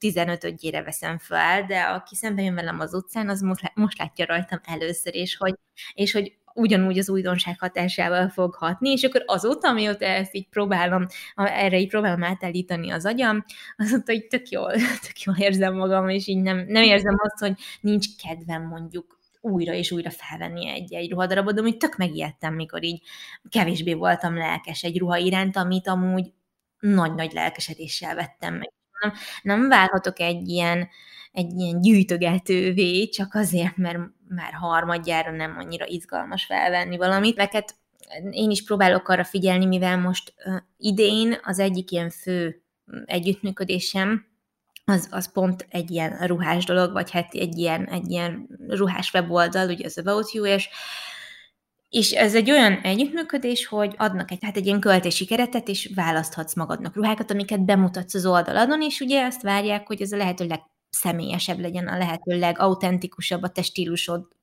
Speaker 2: 15-ödjére veszem fel, de aki szembe jön velem az utcán, az most látja rajtam először, és hogy, és hogy ugyanúgy az újdonság hatásával fog hatni, és akkor azóta, amióta ezt így próbálom, erre így próbálom átállítani az agyam, azóta így tök jól, [LAUGHS] tök jól érzem magam, és így nem, nem érzem azt, hogy nincs kedvem mondjuk újra és újra felvenni egy-egy ruhadarabot, de úgy tök megijedtem, mikor így kevésbé voltam lelkes egy ruha iránt, amit amúgy nagy-nagy lelkesedéssel vettem meg. Nem, nem válhatok egy ilyen, egy ilyen gyűjtögetővé, csak azért, mert már harmadjára nem annyira izgalmas felvenni valamit. Veket én is próbálok arra figyelni, mivel most uh, idén az egyik ilyen fő együttműködésem, az, az pont egy ilyen ruhás dolog, vagy hát egy ilyen, egy ilyen ruhás weboldal, ugye az About You, és és ez egy olyan együttműködés, hogy adnak egy, hát egy ilyen költési keretet, és választhatsz magadnak ruhákat, amiket bemutatsz az oldaladon, és ugye azt várják, hogy ez a lehető személyesebb legyen, a lehető legautentikusabb a te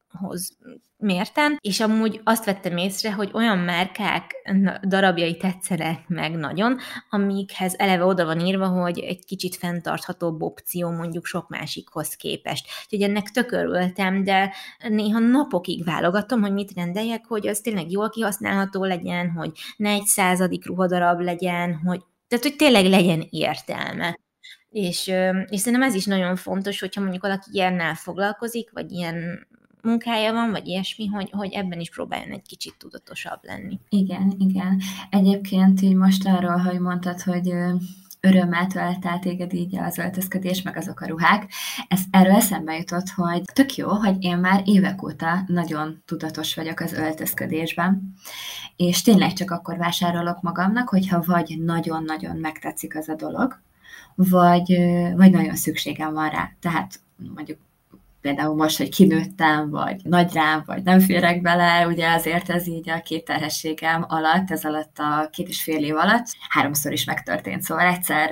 Speaker 2: hoz mérten, és amúgy azt vettem észre, hogy olyan márkák darabjai tetszenek meg nagyon, amikhez eleve oda van írva, hogy egy kicsit fenntarthatóbb opció mondjuk sok másikhoz képest. Úgyhogy ennek tökörültem, de néha napokig válogatom, hogy mit rendeljek, hogy az tényleg jól kihasználható legyen, hogy ne egy századik ruhadarab legyen, hogy tehát, hogy tényleg legyen értelme. És, és szerintem ez is nagyon fontos, hogyha mondjuk valaki ilyennel foglalkozik, vagy ilyen munkája van, vagy ilyesmi, hogy, hogy ebben is próbáljon egy kicsit tudatosabb lenni.
Speaker 1: Igen, igen. Egyébként így most arról, hogy mondtad, hogy örömmel tölt el téged így az öltözködés, meg azok a ruhák. Ez erről eszembe jutott, hogy tök jó, hogy én már évek óta nagyon tudatos vagyok az öltözködésben, és tényleg csak akkor vásárolok magamnak, hogyha vagy nagyon-nagyon megtetszik az a dolog, vagy, vagy nagyon szükségem van rá. Tehát mondjuk például most, hogy kinőttem, vagy nagy rám, vagy nem férek bele, ugye azért ez így a két terhességem alatt, ez alatt a két és fél év alatt háromszor is megtörtént. Szóval egyszer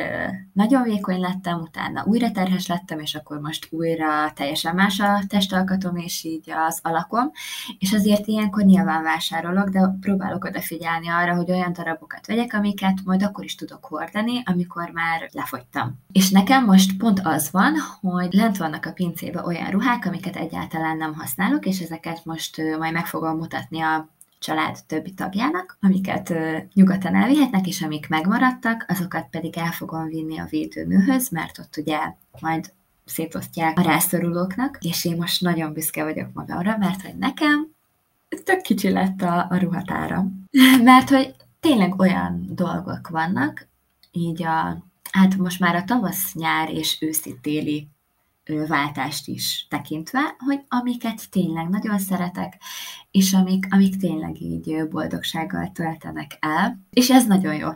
Speaker 1: nagyon vékony lettem, utána újra terhes lettem, és akkor most újra teljesen más a testalkatom, és így az alakom, és azért ilyenkor nyilván vásárolok, de próbálok odafigyelni arra, hogy olyan darabokat vegyek, amiket majd akkor is tudok hordani, amikor már lefogytam. És nekem most pont az van, hogy lent vannak a pincébe olyan ruhák, amiket egyáltalán nem használok, és ezeket most majd meg fogom mutatni a család többi tagjának, amiket nyugodtan elvihetnek, és amik megmaradtak, azokat pedig el fogom vinni a védőnőhöz, mert ott ugye majd szétosztják a rászorulóknak, és én most nagyon büszke vagyok magamra, mert hogy nekem tök kicsi lett a, a ruhatára. [LAUGHS] mert hogy tényleg olyan dolgok vannak, így a, hát most már a tavasz, nyár és őszi-téli váltást is tekintve, hogy amiket tényleg nagyon szeretek, és amik, amik tényleg így boldogsággal töltenek el, és ez nagyon jó.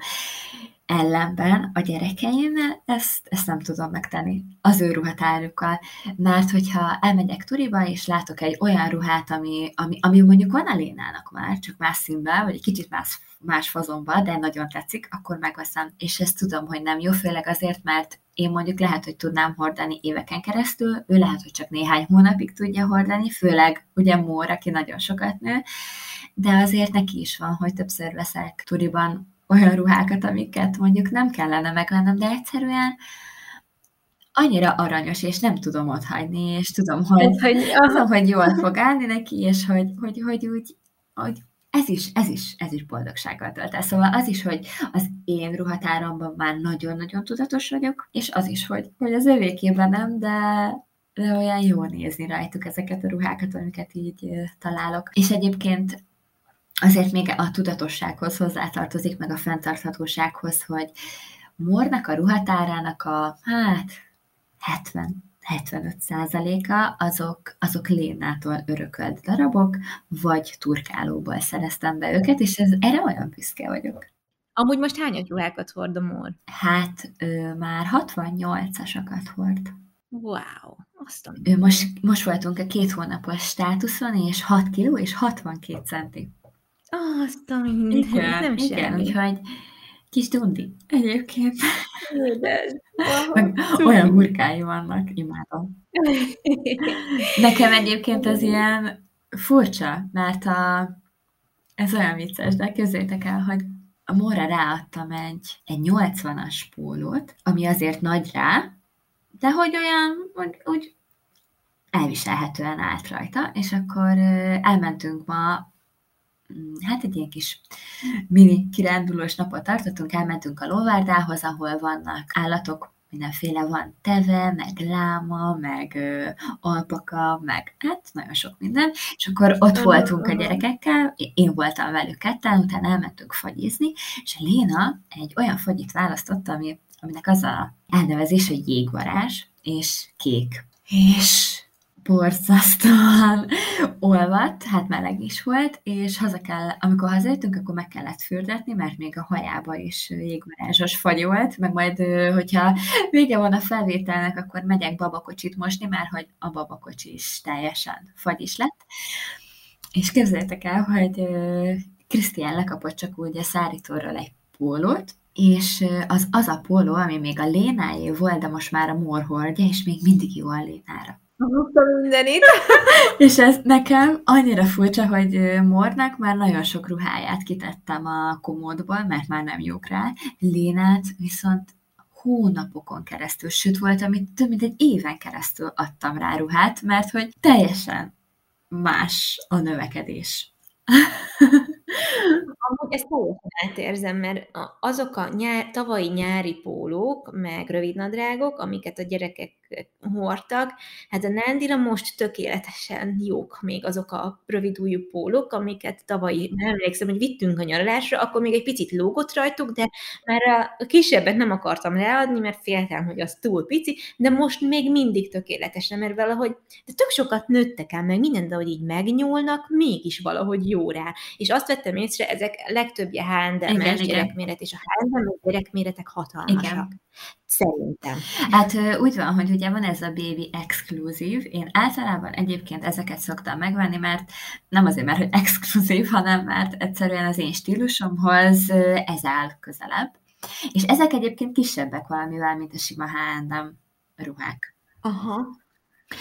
Speaker 1: Ellenben a gyerekeimmel ezt, ezt nem tudom megtenni az ő ruhatárukkal, mert hogyha elmegyek turiba, és látok egy olyan ruhát, ami, ami, ami mondjuk van a Lénának már, csak más színben, vagy egy kicsit más, más fazonban, de nagyon tetszik, akkor megveszem. És ezt tudom, hogy nem jó, főleg azért, mert én mondjuk lehet, hogy tudnám hordani éveken keresztül, ő lehet, hogy csak néhány hónapig tudja hordani, főleg ugye Mór, aki nagyon sokat nő, de azért neki is van, hogy többször veszek turiban olyan ruhákat, amiket mondjuk nem kellene megvennem, de egyszerűen annyira aranyos, és nem tudom ott hagyni, és tudom, hogy, hogy, tudom, hogy jól fog állni neki, és hogy, hogy, hogy úgy, hogy ez is, ez is, ez is boldogsággal tölt el. Szóval az is, hogy az én ruhatáramban már nagyon-nagyon tudatos vagyok, és az is, hogy, hogy az övékében nem, de, de olyan jó nézni rajtuk ezeket a ruhákat, amiket így találok. És egyébként azért még a tudatossághoz hozzátartozik, meg a fenntarthatósághoz, hogy Mornak a ruhatárának a, hát, 70 75%-a azok, azok Lénától örökölt darabok, vagy turkálóból szereztem be őket, és ez, erre olyan büszke vagyok.
Speaker 2: Amúgy most hányat ruhákat hord a Mór?
Speaker 1: Hát ő már 68-asakat hord.
Speaker 2: Wow, azt
Speaker 1: ő most, most voltunk a két hónapos státuszon, és 6 kiló és 62 centi.
Speaker 2: Azt a minden, igen, nem
Speaker 1: igen, semmi. úgyhogy kis dundi egyébként.
Speaker 2: Édes.
Speaker 1: olyan hurkái vannak, imádom. Nekem egyébként ez ilyen furcsa, mert a, ez olyan vicces, de képzeljétek el, hogy a Móra ráadtam egy, egy 80-as pólót, ami azért nagy rá, de hogy olyan, úgy, úgy elviselhetően állt rajta, és akkor elmentünk ma hát egy ilyen kis mini kirándulós napot tartottunk, elmentünk a lóvárdához, ahol vannak állatok, mindenféle van teve, meg láma, meg ö, alpaka, meg hát nagyon sok minden, és akkor ott voltunk a gyerekekkel, én voltam velük ketten, utána elmentünk fagyizni, és a Léna egy olyan fagyit választott, ami, aminek az a elnevezés, hogy jégvarázs, és kék. És borzasztóan olvadt, hát meleg is volt, és haza kell, amikor hazajöttünk, akkor meg kellett fürdetni, mert még a hajába is jégvarázsos fagy volt, meg majd, hogyha vége van a felvételnek, akkor megyek babakocsit mosni, mert hogy a babakocsi is teljesen fagyis lett. És képzeljétek el, hogy Krisztián lekapott csak úgy a szárítóról egy pólót, és az, az a póló, ami még a Lénáé volt, de most már a Mór hordja, és még mindig jó a Lénára.
Speaker 2: Húzta mindenit. [LAUGHS]
Speaker 1: és ez nekem annyira furcsa, hogy Mornak már nagyon sok ruháját kitettem a komódból, mert már nem jók rá. Lénát viszont hónapokon keresztül, sőt volt, amit több mint egy éven keresztül adtam rá ruhát, mert hogy teljesen más a növekedés. [LAUGHS]
Speaker 2: Amúgy ezt teljesen átérzem, mert azok a nyár, tavalyi nyári pólók, meg rövidnadrágok, amiket a gyerekek hordtak, hát a Nándira most tökéletesen jók még azok a rövidújú pólók, amiket tavalyi, nem emlékszem, hogy vittünk a nyaralásra, akkor még egy picit lógott rajtuk, de már a kisebbet nem akartam leadni, mert féltem, hogy az túl pici, de most még mindig tökéletesen, mert valahogy, de tök sokat nőttek el, meg minden, de hogy így megnyúlnak, mégis valahogy jó rá. És azt vettem észre, ezek legtöbbje H&M gyerekméret, és a H&M gyerekméretek hatalmasak. Igen. Szerintem.
Speaker 1: Hát úgy van, hogy ugye van ez a baby exkluzív. Én általában egyébként ezeket szoktam megvenni, mert nem azért, mert hogy exkluzív, hanem mert egyszerűen az én stílusomhoz ez áll közelebb. És ezek egyébként kisebbek valamivel, mint a sima H&M ruhák.
Speaker 2: Aha.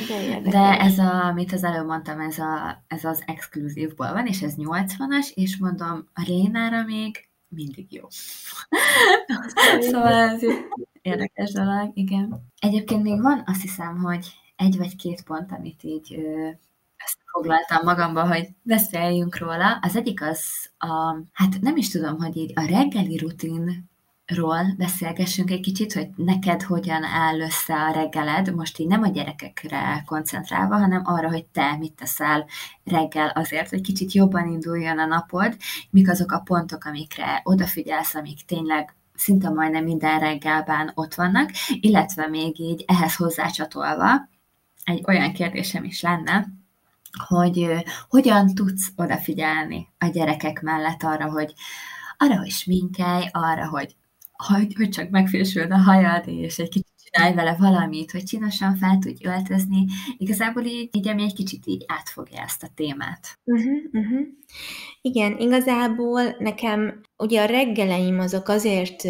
Speaker 1: De, De ez, a, amit az előbb mondtam, ez, a, ez az exkluzívból van, és ez 80-as, és mondom, a Rénára még mindig jó. szóval ez érdekes dolog, igen. Egyébként még van, azt hiszem, hogy egy vagy két pont, amit így ö, foglaltam magamba, hogy beszéljünk róla. Az egyik az a, hát nem is tudom, hogy így a reggeli rutin ról beszélgessünk egy kicsit, hogy neked hogyan áll össze a reggeled, most így nem a gyerekekre koncentrálva, hanem arra, hogy te mit teszel reggel azért, hogy kicsit jobban induljon a napod, mik azok a pontok, amikre odafigyelsz, amik tényleg szinte majdnem minden reggelben ott vannak, illetve még így ehhez hozzácsatolva egy olyan kérdésem is lenne, hogy hogyan tudsz odafigyelni a gyerekek mellett arra, hogy arra, hogy sminkelj, arra, hogy hogy, hogy csak megfésüld a hajad, és egy kicsit csinálj vele valamit, hogy csinosan fel tudj öltözni. Igazából így, így ami egy kicsit így átfogja ezt a témát.
Speaker 2: Uh-huh, uh-huh. Igen, igazából nekem ugye a reggeleim azok azért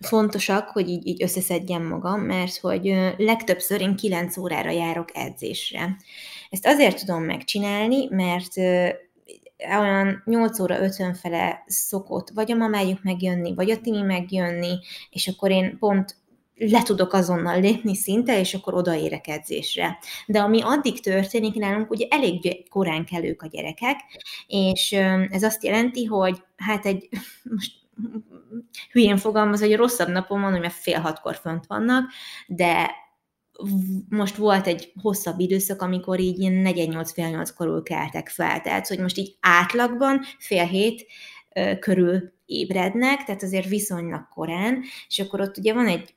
Speaker 2: fontosak, hogy így, így összeszedjem magam, mert hogy legtöbbször én 9 órára járok edzésre. Ezt azért tudom megcsinálni, mert olyan 8 óra 50 fele szokott vagy a mamájuk megjönni, vagy a tini megjönni, és akkor én pont le tudok azonnal lépni szinte, és akkor odaérek edzésre. De ami addig történik nálunk, ugye elég korán kelők a gyerekek, és ez azt jelenti, hogy hát egy, [LAUGHS] most hülyén fogalmaz, hogy rosszabb napon van, hogy mert fél hatkor fönt vannak, de most volt egy hosszabb időszak, amikor így ilyen 48 fél 8 körül keltek fel, tehát hogy most így átlagban fél hét körül ébrednek, tehát azért viszonylag korán, és akkor ott ugye van egy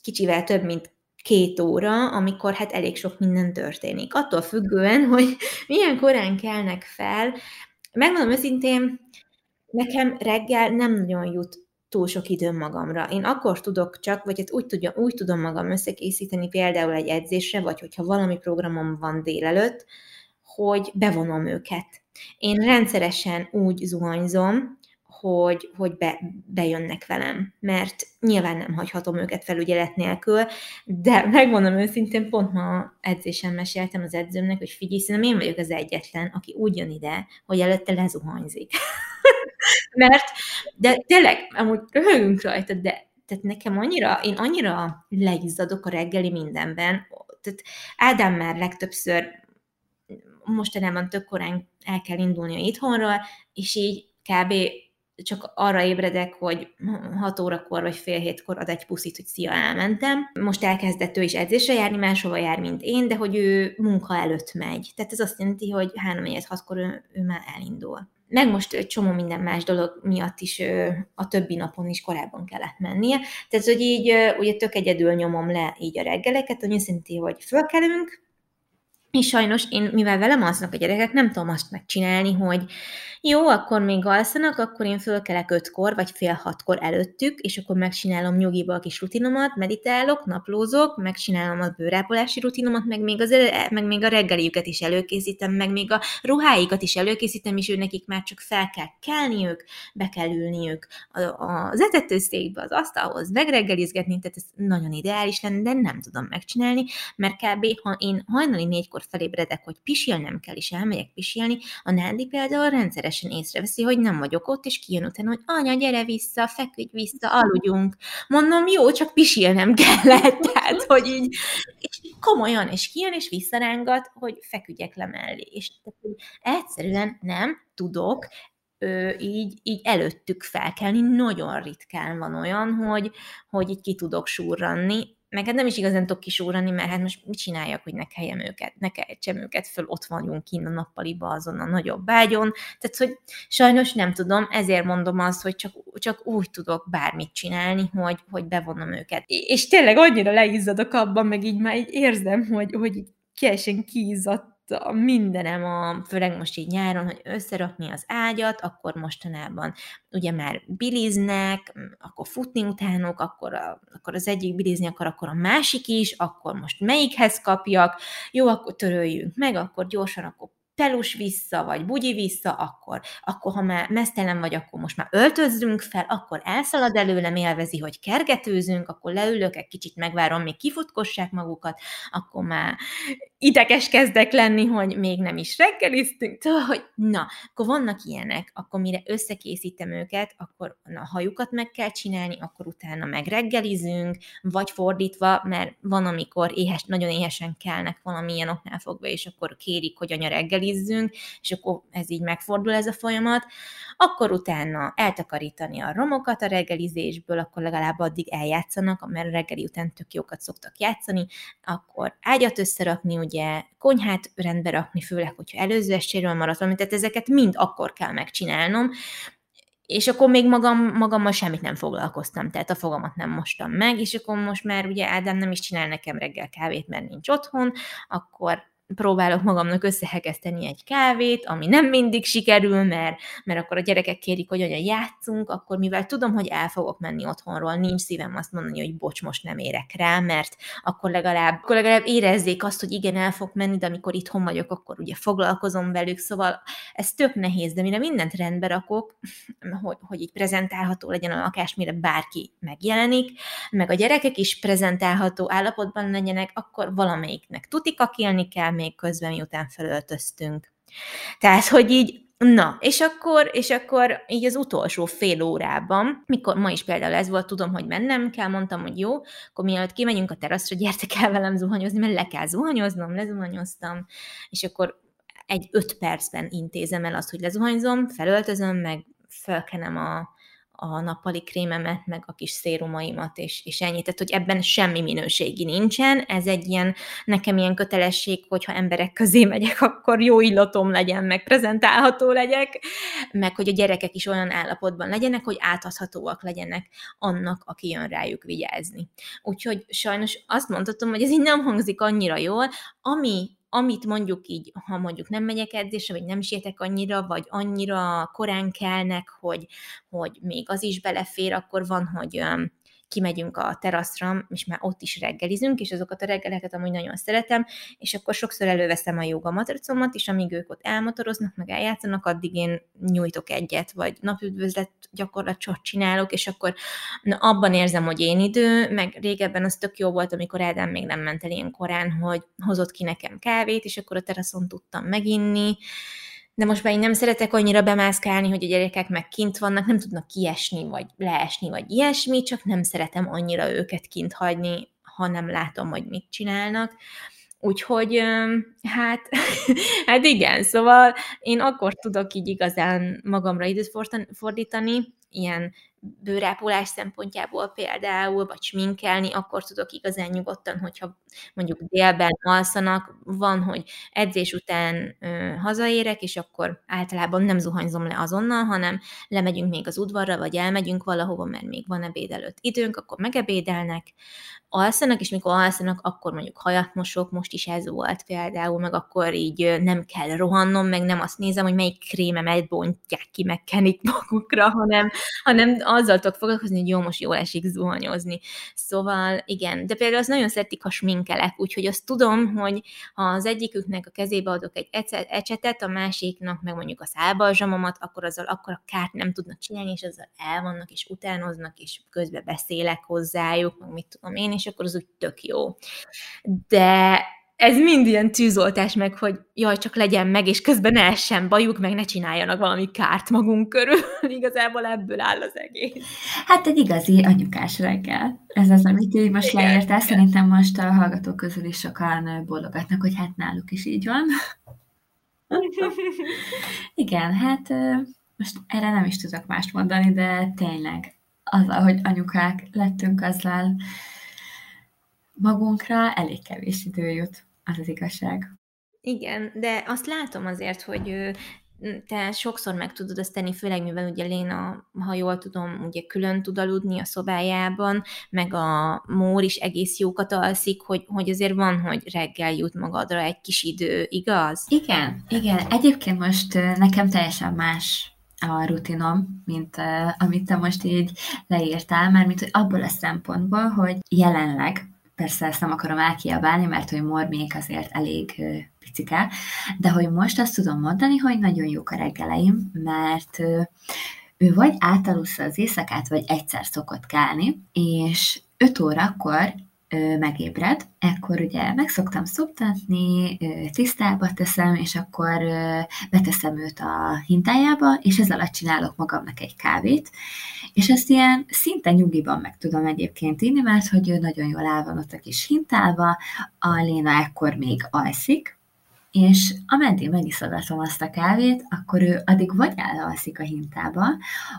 Speaker 2: kicsivel több, mint két óra, amikor hát elég sok minden történik. Attól függően, [LAUGHS] hogy milyen korán kelnek fel. Megmondom őszintén, nekem reggel nem nagyon jut túl sok időm magamra. Én akkor tudok csak, vagy hát úgy, tudja, úgy tudom magam összekészíteni például egy edzésre, vagy hogyha valami programom van délelőtt, hogy bevonom őket. Én rendszeresen úgy zuhanyzom, hogy, hogy be, bejönnek velem, mert nyilván nem hagyhatom őket felügyelet nélkül, de megmondom őszintén, pont ma edzésen meséltem az edzőmnek, hogy figyelj, szerintem én vagyok az egyetlen, aki úgy jön ide, hogy előtte lezuhanyzik. [LAUGHS] [LAUGHS] mert, de tényleg, amúgy röhögünk rajta, de tehát nekem annyira, én annyira leizzadok a reggeli mindenben, tehát Ádám már legtöbbször mostanában tök korán el kell indulni a itthonról, és így kb csak arra ébredek, hogy 6 órakor vagy fél hétkor ad egy puszit, hogy szia, elmentem. Most elkezdett ő is edzésre járni, máshova jár, mint én, de hogy ő munka előtt megy. Tehát ez azt jelenti, hogy 3 6 kor ő, ő már elindul. Meg most egy csomó minden más dolog miatt is a többi napon is korábban kellett mennie. Tehát, hogy így ugye tök egyedül nyomom le így a reggeleket, azt jelenti, hogy fölkelünk, és sajnos én, mivel velem alsznak a gyerekek, nem tudom azt megcsinálni, hogy jó, akkor még alszanak, akkor én fölkelek ötkor, vagy fél hatkor előttük, és akkor megcsinálom nyugiba a kis rutinomat, meditálok, naplózok, megcsinálom a bőrápolási rutinomat, meg még, az, meg még a reggeliüket is előkészítem, meg még a ruháikat is előkészítem, és ő nekik már csak fel kell kelniük, be kell ülniük az etetőszékbe, az asztalhoz, megreggelizgetni, tehát ez nagyon ideális lenne, de nem tudom megcsinálni, mert kb. ha én hajnali négykor felébredek, hogy pisilnem kell, és elmegyek pisilni, a Nándi például rendszeresen észreveszi, hogy nem vagyok ott, és kijön utána, hogy anya, gyere vissza, feküdj vissza, aludjunk. Mondom, jó, csak pisilnem kellett, tehát, hogy így, és komolyan, és kijön, és visszarángat, hogy feküdjek le mellé. És egyszerűen nem tudok ö, így, így előttük felkelni. Nagyon ritkán van olyan, hogy, hogy így ki tudok surranni, meg hát nem is igazán tudok kisúrani, mert hát most mit csináljak, hogy ne kelljem őket, ne keltsem őket föl, ott vagyunk kint a nappaliba azon a nagyobb bágyon, tehát hogy sajnos nem tudom, ezért mondom azt, hogy csak, csak úgy tudok bármit csinálni, hogy, hogy bevonom őket. És tényleg annyira leizzadok abban, meg így már így érzem, hogy, hogy kiesen kiizzadt a mindenem, a, főleg most így nyáron, hogy összerakni az ágyat, akkor mostanában ugye már biliznek, akkor futni utánok, akkor, a, akkor az egyik bilizni akar, akkor a másik is, akkor most melyikhez kapjak, jó, akkor töröljünk meg, akkor gyorsan, akkor pelus vissza, vagy bugyi vissza, akkor, akkor ha már mesztelen vagy, akkor most már öltözzünk fel, akkor elszalad előlem, élvezi, hogy kergetőzünk, akkor leülök, egy kicsit megvárom, még kifutkossák magukat, akkor már ideges kezdek lenni, hogy még nem is reggeliztünk, szóval, hogy na, akkor vannak ilyenek, akkor mire összekészítem őket, akkor na, a hajukat meg kell csinálni, akkor utána meg reggelizünk, vagy fordítva, mert van, amikor éhes, nagyon éhesen kelnek valamilyen oknál fogva, és akkor kérik, hogy anya reggelizzünk, és akkor ez így megfordul ez a folyamat, akkor utána eltakarítani a romokat a reggelizésből, akkor legalább addig eljátszanak, mert a reggeli után tök jókat szoktak játszani, akkor ágyat összerakni, ugye konyhát rendbe rakni, főleg, hogyha előző estéről maradt valami, tehát ezeket mind akkor kell megcsinálnom, és akkor még magam, magammal semmit nem foglalkoztam, tehát a fogamat nem mostam meg, és akkor most már ugye Ádám nem is csinál nekem reggel kávét, mert nincs otthon, akkor próbálok magamnak összehegeszteni egy kávét, ami nem mindig sikerül, mert, mert akkor a gyerekek kérik, hogy anya játszunk, akkor mivel tudom, hogy el fogok menni otthonról, nincs szívem azt mondani, hogy bocs, most nem érek rá, mert akkor legalább, akkor legalább érezzék azt, hogy igen, el fog menni, de amikor itthon vagyok, akkor ugye foglalkozom velük, szóval ez tök nehéz, de mire mindent rendbe rakok, [SNIFFS] hogy, hogy így prezentálható legyen a lakás, mire bárki megjelenik, meg a gyerekek is prezentálható állapotban legyenek, akkor valamelyiknek tutikakélni kell, még közben, miután felöltöztünk. Tehát, hogy így Na, és akkor, és akkor így az utolsó fél órában, mikor ma is például ez volt, tudom, hogy mennem kell, mondtam, hogy jó, akkor mielőtt kimegyünk a teraszra, gyertek el velem zuhanyozni, mert le kell zuhanyoznom, lezuhanyoztam, és akkor egy öt percben intézem el azt, hogy lezuhanyzom, felöltözöm, meg felkenem a, a nappali krémemet, meg a kis szérumaimat, és, és ennyi. Tehát, hogy ebben semmi minőségi nincsen. Ez egy ilyen, nekem ilyen kötelesség, hogyha emberek közé megyek, akkor jó illatom legyen, meg prezentálható legyek, meg hogy a gyerekek is olyan állapotban legyenek, hogy átadhatóak legyenek annak, aki jön rájuk vigyázni. Úgyhogy sajnos azt mondhatom, hogy ez így nem hangzik annyira jól, ami amit mondjuk így, ha mondjuk nem megyek edzésre, vagy nem sietek annyira, vagy annyira korán kelnek, hogy, hogy még az is belefér, akkor van, hogy kimegyünk a teraszra, és már ott is reggelizünk, és azokat a reggeleket amúgy nagyon szeretem, és akkor sokszor előveszem a joga matracomat, és amíg ők ott elmotoroznak, meg eljátszanak, addig én nyújtok egyet, vagy napüdvözlet gyakorlatot csinálok, és akkor na, abban érzem, hogy én idő, meg régebben az tök jó volt, amikor Ádám még nem ment el ilyen korán, hogy hozott ki nekem kávét, és akkor a teraszon tudtam meginni, de most már én nem szeretek annyira bemászkálni, hogy a gyerekek meg kint vannak, nem tudnak kiesni, vagy leesni, vagy ilyesmi, csak nem szeretem annyira őket kint hagyni, ha nem látom, hogy mit csinálnak. Úgyhogy, hát, [LAUGHS] hát igen, szóval én akkor tudok így igazán magamra időt fordítani, ilyen bőrápolás szempontjából például, vagy sminkelni, akkor tudok igazán nyugodtan, hogyha mondjuk délben alszanak, van, hogy edzés után ö, hazaérek, és akkor általában nem zuhanyzom le azonnal, hanem lemegyünk még az udvarra, vagy elmegyünk valahova, mert még van ebéd előtt időnk, akkor megebédelnek, alszanak, és mikor alszanak, akkor mondjuk hajat mosok, most is ez volt például, meg akkor így nem kell rohannom, meg nem azt nézem, hogy melyik krémemet bontják ki, meg kenik magukra, hanem, hanem azzal tudok foglalkozni, hogy jó, most jól esik zuhanyozni. Szóval igen, de például az nagyon szeretik, ha sminkelek, úgyhogy azt tudom, hogy ha az egyiküknek a kezébe adok egy ecsetet, a másiknak meg mondjuk a szálbalzsamomat, akkor azzal akkor a kárt nem tudnak csinálni, és azzal elvannak, és utánoznak, és közben beszélek hozzájuk, meg mit tudom én, és akkor az úgy tök jó. De ez mind ilyen tűzoltás meg, hogy jaj, csak legyen meg, és közben ne essen bajuk, meg ne csináljanak valami kárt magunk körül. [LAUGHS] Igazából ebből áll az egész.
Speaker 1: Hát egy igazi anyukás reggel. Ez az, amit így most igen, leírtál. Szerintem most a hallgatók közül is sokan bólogatnak, hogy hát náluk is így van. [LAUGHS] igen, hát most erre nem is tudok mást mondani, de tényleg az, hogy anyukák lettünk, azzal magunkra elég kevés idő jut, az az igazság.
Speaker 2: Igen, de azt látom azért, hogy te sokszor meg tudod azt tenni, főleg mivel ugye Léna, ha jól tudom, ugye külön tud aludni a szobájában, meg a Mór is egész jókat alszik, hogy, hogy azért van, hogy reggel jut magadra egy kis idő, igaz?
Speaker 1: Igen, igen. Egyébként most nekem teljesen más a rutinom, mint uh, amit te most így leírtál, mert mint hogy abból a szempontból, hogy jelenleg persze ezt nem akarom elkiabálni, mert hogy Mormék azért elég picike, de hogy most azt tudom mondani, hogy nagyon jók a reggeleim, mert ő vagy átalussza az éjszakát, vagy egyszer szokott kelni, és 5 órakor megébred, ekkor ugye meg szoktam szoptatni, tisztába teszem, és akkor beteszem őt a hintájába, és ez alatt csinálok magamnak egy kávét, és ezt ilyen szinte nyugiban meg tudom egyébként inni, mert hogy ő nagyon jól el van ott a kis hintálva, a Léna ekkor még alszik, és ameddig megiszogatom azt a kávét, akkor ő addig vagy elalszik a hintába,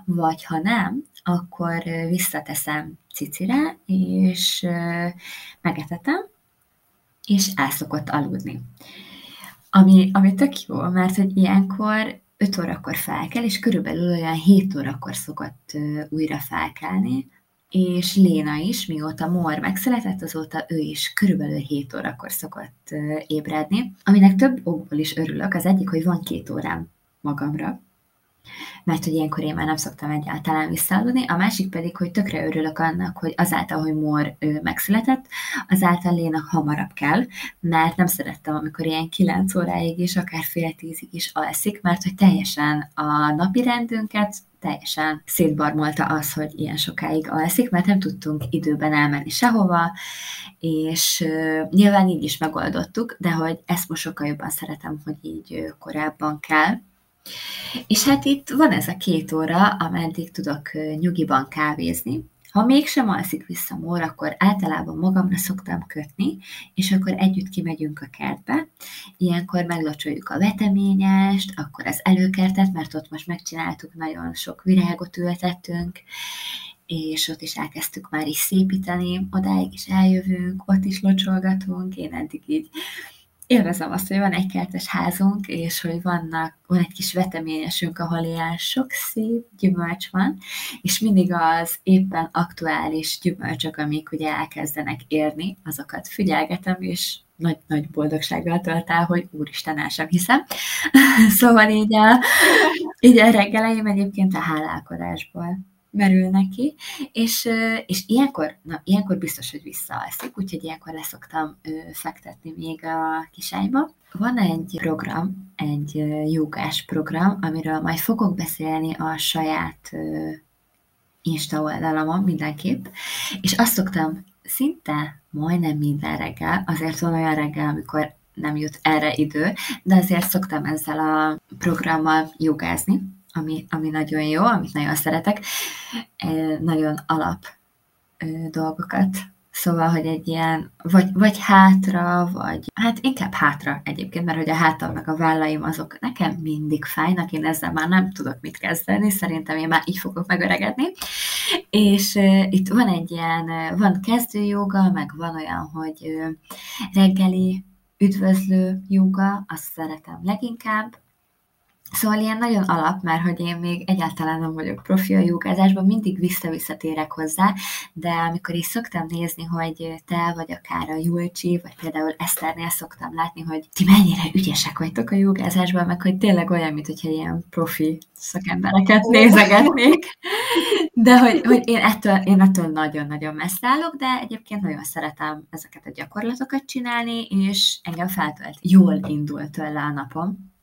Speaker 1: vagy ha nem, akkor visszateszem cicire, és megetetem, és el szokott aludni. Ami, ami tök jó, mert hogy ilyenkor 5 órakor fel kell, és körülbelül olyan 7 órakor szokott újra felkelni, és Léna is, mióta Mor megszületett, azóta ő is körülbelül 7 órakor szokott ébredni, aminek több okból is örülök. Az egyik, hogy van két órám magamra, mert hogy ilyenkor én már nem szoktam egyáltalán visszaaludni, a másik pedig, hogy tökre örülök annak, hogy azáltal, hogy Mor ő megszületett, azáltal Léna hamarabb kell, mert nem szerettem, amikor ilyen kilenc óráig és akár fél tízig is alszik, mert hogy teljesen a napi rendünket teljesen szétbarmolta az, hogy ilyen sokáig alszik, mert nem tudtunk időben elmenni sehova, és uh, nyilván így is megoldottuk, de hogy ezt most sokkal jobban szeretem, hogy így uh, korábban kell, és hát itt van ez a két óra, ameddig tudok nyugiban kávézni. Ha mégsem alszik vissza Mór, akkor általában magamra szoktam kötni, és akkor együtt kimegyünk a kertbe. Ilyenkor meglocsoljuk a veteményest, akkor az előkertet, mert ott most megcsináltuk, nagyon sok virágot ültettünk, és ott is elkezdtük már is szépíteni, odáig is eljövünk, ott is locsolgatunk, én eddig így élvezem azt, hogy van egy kertes házunk, és hogy vannak, van egy kis veteményesünk, ahol ilyen sok szép gyümölcs van, és mindig az éppen aktuális gyümölcsök, amik ugye elkezdenek érni, azokat figyelgetem, és nagy-nagy boldogsággal tölt el, hogy úristen, el sem hiszem. [LAUGHS] szóval így a, így a reggeleim egyébként a hálálkodásból merül neki, és, és ilyenkor, na, ilyenkor biztos, hogy visszaalszik, úgyhogy ilyenkor leszoktam fektetni még a kisályba. Van egy program, egy jogás program, amiről majd fogok beszélni a saját Insta oldalamon mindenképp, és azt szoktam szinte majdnem minden reggel, azért van olyan reggel, amikor nem jut erre idő, de azért szoktam ezzel a programmal jogázni, ami, ami nagyon jó, amit nagyon szeretek, nagyon alap dolgokat. Szóval, hogy egy ilyen, vagy, vagy hátra, vagy hát inkább hátra egyébként, mert hogy a hátam meg a vállaim azok nekem mindig fájnak, én ezzel már nem tudok mit kezdeni, szerintem én már így fogok megöregedni. És uh, itt van egy ilyen, van kezdőjoga, meg van olyan, hogy uh, reggeli üdvözlő joga, azt szeretem leginkább, Szóval ilyen nagyon alap, mert hogy én még egyáltalán nem vagyok profi a jogázásban, mindig vissza-visszatérek hozzá, de amikor is szoktam nézni, hogy te vagy akár a Julcsi, vagy például Eszternél szoktam látni, hogy ti mennyire ügyesek vagytok a jogázásban, meg hogy tényleg olyan, mint hogyha ilyen profi szakembereket nézegetnék, de hogy, hogy én, ettől, én ettől nagyon-nagyon messze állok, de egyébként nagyon szeretem ezeket a gyakorlatokat csinálni, és engem feltölt. Jól indult tőle a napom,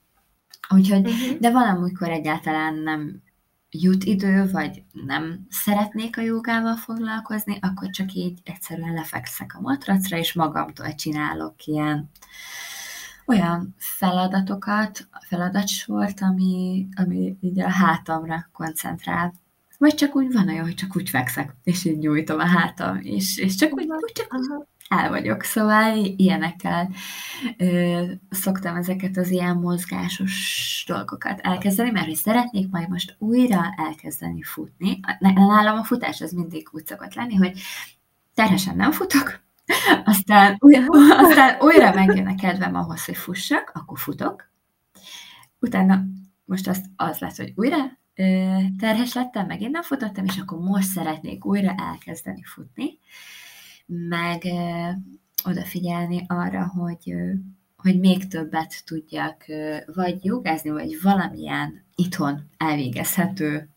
Speaker 1: Úgyhogy, uh-huh. de valamikor egyáltalán nem jut idő, vagy nem szeretnék a jogával foglalkozni, akkor csak így egyszerűen lefekszek a matracra, és magamtól csinálok ilyen olyan feladatokat, feladatsort, ami, ami így a hátamra koncentrál. Vagy csak úgy van olyan, hogy csak úgy fekszek, és így nyújtom a hátam, és, és csak úgy, úgy csak úgy el vagyok, szóval ilyenekkel ö, szoktam ezeket az ilyen mozgásos dolgokat elkezdeni, mert hogy szeretnék majd most újra elkezdeni futni. Nálam a futás az mindig úgy szokott lenni, hogy terhesen nem futok, [LAUGHS] aztán, újra, aztán újra megjön a kedvem ahhoz, hogy fussak, akkor futok. Utána most az, az lesz, hogy újra terhes lettem, megint nem futottam, és akkor most szeretnék újra elkezdeni futni meg odafigyelni arra, hogy, hogy még többet tudjak vagy jogázni, vagy valamilyen itthon elvégezhető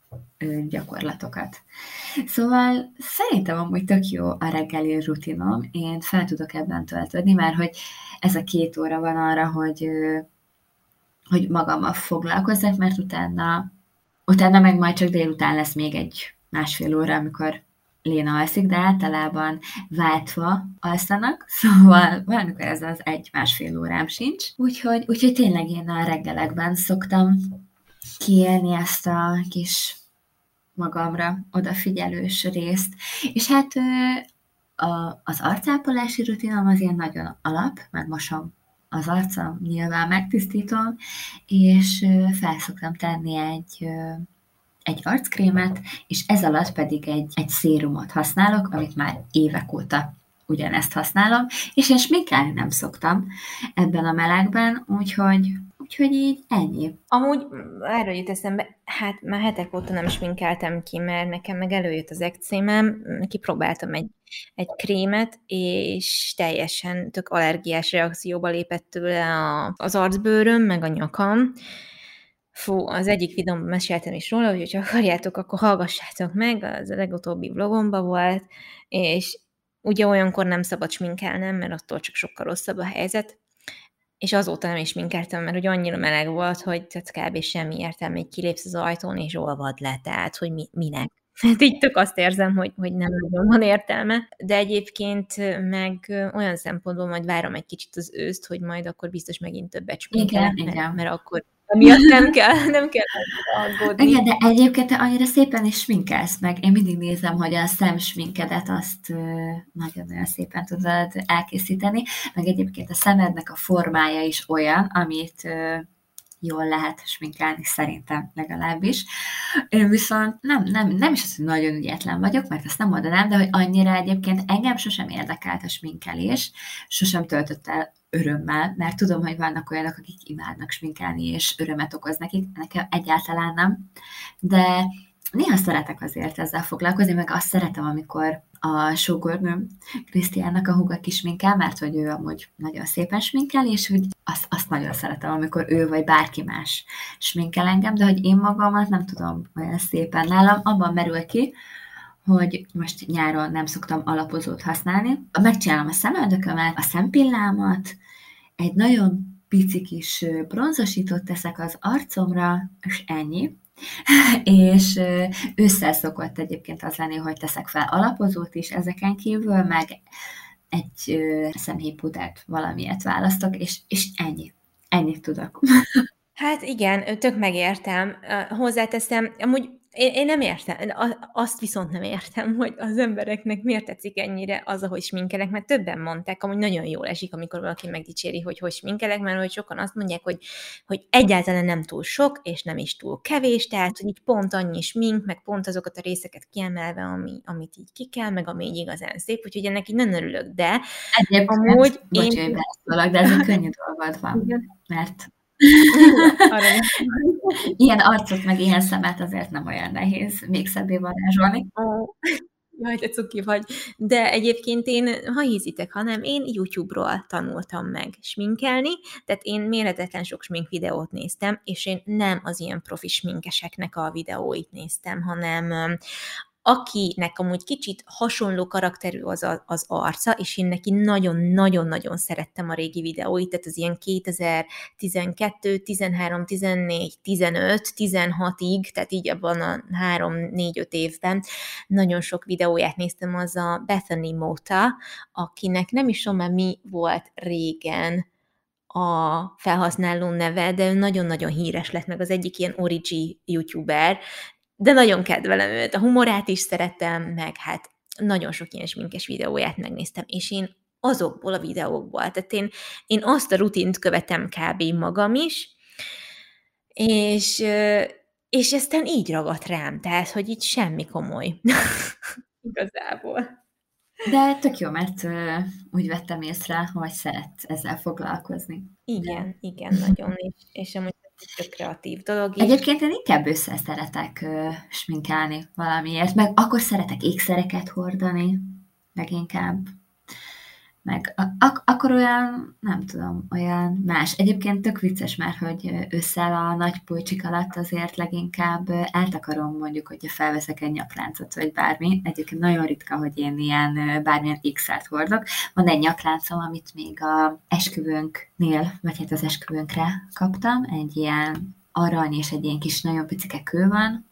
Speaker 1: gyakorlatokat. Szóval szerintem amúgy tök jó a reggeli rutinom, én fel tudok ebben töltődni, mert hogy ez a két óra van arra, hogy, hogy magammal foglalkozzak, mert utána, utána meg majd csak délután lesz még egy másfél óra, amikor Léna alszik, de általában váltva alszanak, [LAUGHS] szóval valamikor ez az egy-másfél órám sincs. Úgyhogy, úgyhogy tényleg én a reggelekben szoktam kiélni ezt a kis magamra odafigyelős részt. És hát a, az arcápolási rutinom az ilyen nagyon alap, megmosom az arcam, nyilván megtisztítom, és fel szoktam tenni egy egy arckrémet, és ez alatt pedig egy, egy szérumot használok, amit már évek óta ugyanezt használom, és én sminkelni nem szoktam ebben a melegben, úgyhogy, úgyhogy így ennyi.
Speaker 2: Amúgy erről jut eszembe, hát már hetek óta nem sminkeltem ki, mert nekem meg előjött az ekcémem, kipróbáltam egy, egy krémet, és teljesen tök allergiás reakcióba lépett tőle a, az arcbőröm, meg a nyakam, Fú, az egyik videóban meséltem is róla, hogy ha akarjátok, akkor hallgassátok meg, az a legutóbbi vlogomban volt, és ugye olyankor nem szabad sminkelnem, mert attól csak sokkal rosszabb a helyzet, és azóta nem is minkeltem, mert hogy annyira meleg volt, hogy tehát kb. semmi értelme, hogy kilépsz az ajtón, és olvad le, tehát hogy mi, minek. [LAUGHS] Hát így tök azt érzem, hogy, hogy nem nagyon van értelme, de egyébként meg olyan szempontból majd várom egy kicsit az őszt, hogy majd akkor biztos megint többet sminkelek, mert, igen. mert akkor miatt nem [LAUGHS] kell, nem kell aggódni.
Speaker 1: Igen, de egyébként te annyira szépen is sminkelsz meg. Én mindig nézem, hogy a szemsminkedet azt nagyon-nagyon szépen tudod elkészíteni, meg egyébként a szemednek a formája is olyan, amit jól lehet sminkelni, szerintem legalábbis. Én viszont nem, nem, nem is az, hogy nagyon ügyetlen vagyok, mert ezt nem mondanám, de hogy annyira egyébként engem sosem érdekelt a sminkelés, sosem töltött el örömmel, mert tudom, hogy vannak olyanok, akik imádnak sminkelni, és örömet okoz nekik, nekem egyáltalán nem, de néha szeretek azért ezzel foglalkozni, meg azt szeretem, amikor a sógornőm Krisztiánnak a húga kisminkel, mert hogy ő amúgy nagyon szépen sminkel, és hogy azt, azt nagyon szeretem, amikor ő vagy bárki más sminkel engem, de hogy én magamat nem tudom olyan szépen nálam, abban merül ki, hogy most nyáron nem szoktam alapozót használni. Megcsinálom a szemöldökömet, a szempillámat, egy nagyon pici kis bronzosítót teszek az arcomra, és ennyi. [LAUGHS] és ősszel szokott egyébként az lenni, hogy teszek fel alapozót is ezeken kívül, meg egy szemhéjpudert valamiért választok, és, és ennyi. Ennyit tudok. [LAUGHS]
Speaker 2: Hát igen, tök megértem. Hozzáteszem, amúgy én, én nem értem, azt viszont nem értem, hogy az embereknek miért tetszik ennyire az, ahogy sminkelek, mert többen mondták, amúgy nagyon jól esik, amikor valaki megdicséri, hogy hogy sminkelek, mert hogy sokan azt mondják, hogy, hogy egyáltalán nem túl sok, és nem is túl kevés, tehát, hogy így pont annyi smink, meg pont azokat a részeket kiemelve, ami, amit így ki kell, meg ami így igazán szép, úgyhogy ennek így nem örülök, de
Speaker 1: Egyébként, amúgy bocs, én... de ez egy könnyű dolgod van, mert ilyen arcot, meg ilyen szemet azért nem olyan nehéz még szebbé varázsolni.
Speaker 2: Jaj, te cuki vagy. De egyébként én, ha hízitek, hanem én YouTube-ról tanultam meg sminkelni, tehát én méretetlen sok smink videót néztem, és én nem az ilyen profi sminkeseknek a videóit néztem, hanem akinek amúgy kicsit hasonló karakterű az, a, az arca, és én neki nagyon-nagyon-nagyon szerettem a régi videóit, tehát az ilyen 2012, 13, 14, 15, 16-ig, tehát így abban a 3-4-5 évben nagyon sok videóját néztem, az a Bethany Mota, akinek nem is tudom mi volt régen, a felhasználó neve, de ő nagyon-nagyon híres lett, meg az egyik ilyen origi youtuber, de nagyon kedvelem őt, a humorát is szeretem, meg hát nagyon sok ilyen sminkes videóját megnéztem, és én azokból a videókból, tehát én, én azt a rutint követem kb. magam is, és, és aztán így ragadt rám, tehát, hogy itt semmi komoly. [LAUGHS] Igazából.
Speaker 1: De tök jó, mert uh, úgy vettem észre, hogy szeret ezzel foglalkozni.
Speaker 2: Igen, De... igen, nagyon. És, és amúgy tök kreatív dolog.
Speaker 1: Is. Egyébként én inkább össze szeretek uh, sminkálni valamiért, meg akkor szeretek ékszereket hordani, meg inkább meg ak- akkor olyan, nem tudom, olyan más. Egyébként tök vicces már, hogy ősszel a nagy pulcsik alatt azért leginkább eltakarom mondjuk, hogyha felveszek egy nyakláncot, vagy bármi. Egyébként nagyon ritka, hogy én ilyen bármilyen x hordok. Van egy nyakláncom, amit még a esküvőnknél, vagy hát az esküvőnkre kaptam, egy ilyen arany és egy ilyen kis nagyon picike kő van,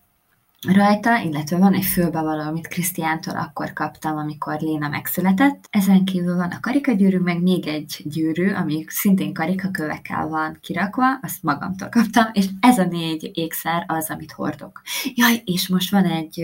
Speaker 1: rajta, illetve van egy fülbevaló, amit Krisztiántól akkor kaptam, amikor Léna megszületett. Ezen kívül van a karikagyűrű, meg még egy gyűrű, ami szintén karikakövekkel van kirakva, azt magamtól kaptam, és ez a négy ékszer az, amit hordok. Jaj, és most van egy,